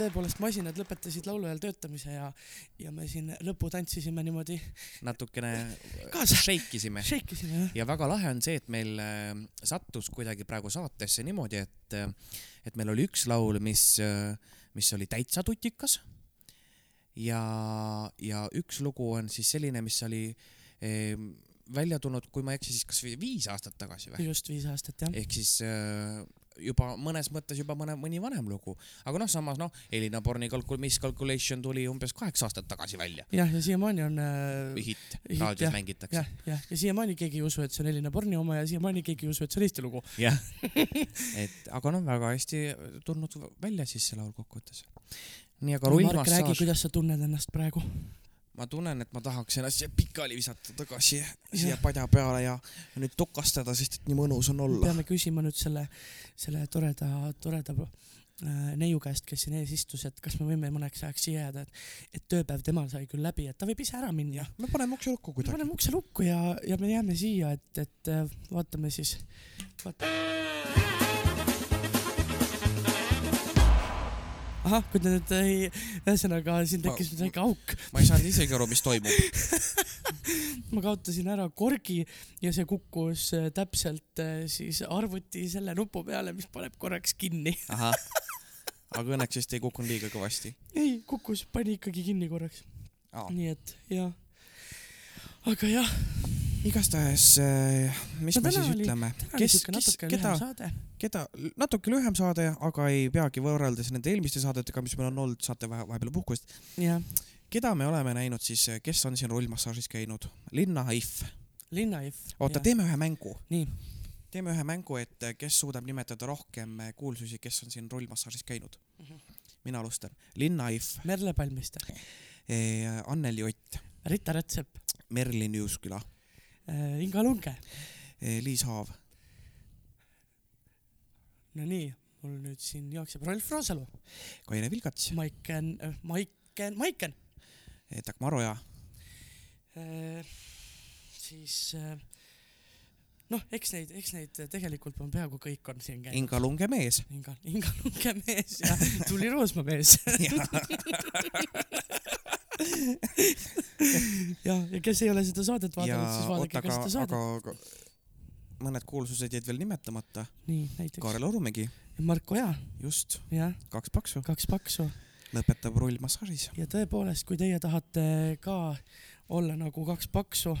tõepoolest masinad lõpetasid lauluajal töötamise ja, ja me siin lõpu tantsisime niimoodi, natukene šeikisime šeikisime jah. ja väga lahe on see, et meil äh, sattus kuidagi praegu saatesse niimoodi, et, et meil oli üks laul, mis, mis oli täitsa tutikas. ja, ja üks lugu on siis selline, mis oli eh, välja tulnud, kui ma ei eksi, siis kas viis aastat tagasi või? just viis aastat jah. ehk siis äh, juba mõnes mõttes juba mõne, mõni vanem lugu, aga noh, samas noh, Elina Borni kalkul-, Miscalculation tuli umbes kaheksa aastat tagasi välja. jah, ja siiamaani on äh, hitt, raadios mängitakse jah, jah, ja siiamaani keegi ei usu, et see on Elina Borni oma ja siiamaani keegi ei usu, et see on Eesti lugu. jah, et aga noh, väga hästi tulnud välja siis see laul kokkuvõttes. nii, aga Mark, räägi, rullmassaaž, kuidas sa tunned ennast praegu? Ma tunnen, et ma tahaks ennast pikali visata tagasi siia padja peale ja nüüd tokastada, sest et nii mõnus on olla. peame küsima nüüd selle, selle toreda, toreda äh, neiu käest, kes siin ees istus, et kas me võime mõneks ajaks siia jääda, et, et tööpäev temal sai küll läbi, et ta võib ise ära minna. me paneme ukse lukku kuidagi. paneme ukse lukku ja, ja me jääme siia, et, et äh, vaatame siis, vaata. ahah, kui te nüüd ei, ühesõnaga siin tekkis nüüd väike auk, ma ei saanud isegi aru, mis toimub. ma kaotasin ära korgi ja see kukkus äh, täpselt äh, siis arvuti selle nupu peale, mis paneb korraks kinni. ahah, aga õnneks vist ei kukkunud liiga kõvasti. ei, kukkus, pani ikkagi kinni korraks, nii et jah. aga jah, igastahes, mis No me siis oli- ütleme, kes, kes, keda keda, natuke lühem saade, aga ei peagi võrreldes nende eelmiste saadetega, mis meil on olnud, saate vahe- vahepeal puhkust. keda me oleme näinud siis, kes on siin rullmassaažis käinud? Linna If. Linnaif. oota, teeme ühe mängu. nii, teeme ühe mängu, et kes suudab nimetada rohkem kuulsusi, kes on siin rullmassaažis käinud. mina alustan. Linna If, Merle Palmiste, Anneli Ott, Rita Rätsep, Merlin Juusküla, Inga Lunge. Liis Haav, no nii, mul nüüd siin jookseb Rolf Roosalu, Kaire Vilgats, Maiken, Maiken, Maiken, Dagmar Oja, siis äh, noh, eks neid, eks neid tegelikult on peaaegu kõik on siin käinud. Inga Lunge mees. Inga, Inga Lunge mees ja Tuli Roosma mees. ja, ja kes ei ole seda saadet ja vaadanud, siis vaadake ka seda saadet. aga mõned kuulsused jäid veel nimetamata. nii, näiteks. Kaarel Orumägi, Marko Oja, just, jah, kaks paksu, kaks paksu. Lõpetab rullmassaažis. ja tõepoolest, kui teie tahate ka olla nagu kaks paksu,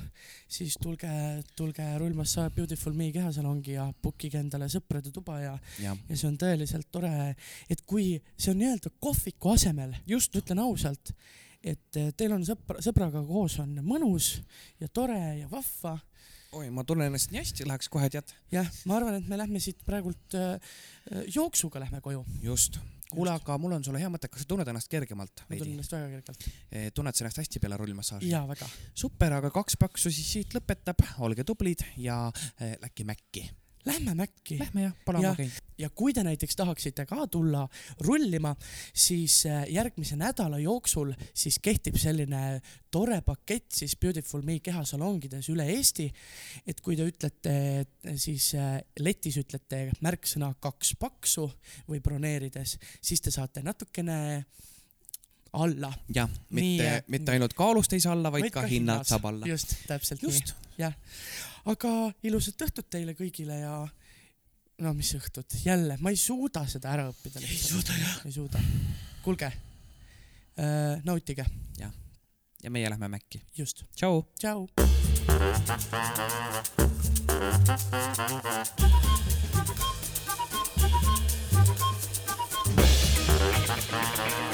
siis tulge, tulge Rullmassage Beautiful Me kehasalongi ja book ige endale sõprade tuba ja, jah, ja see on tõeliselt tore, et kui see on nii-öelda kohviku asemel, just. ütlen ausalt, et eh, teil on sõpra, sõbraga koos on mõnus ja tore ja vahva. oi, ma tunnen ennast nii hästi, läheks kohe tead. jah, ma arvan, et me lähme siit praegult äh, jooksuga lähme koju. just. kuule, aga mul on sulle hea mõte, kas sa tunned ennast kergemalt ma tunnen ennast väga kergelt. tunned sa ennast hästi peale rullmassaaži? jaa, väga. super, aga kaks paksu siis siit lõpetab, olge tublid ja äh, läki mäkki. Lähme Mäkki. Lähme jah, palun Jah. ma käin. ja kui te näiteks tahaksite ka tulla rullima, siis äh, järgmise nädala jooksul siis kehtib selline tore pakett siis Beautiful Me kehasalongides üle Eesti. et kui te ütlete et siis äh, letis ütlete märksõna kaks paksu või broneerides, siis te saate natukene alla. jah, mitte äh,, mitte ainult kaalust ei saa alla, vaid ka hinnad saab alla. just, täpselt just, nii, jah. aga ilusat õhtut teile kõigile ja no mis õhtut, jälle, ma ei suuda seda ära õppida ei suuda jah? ei suuda. kuulge äh,, nautige, ja meie lähme mäkki. just, tšau. tšau. Thank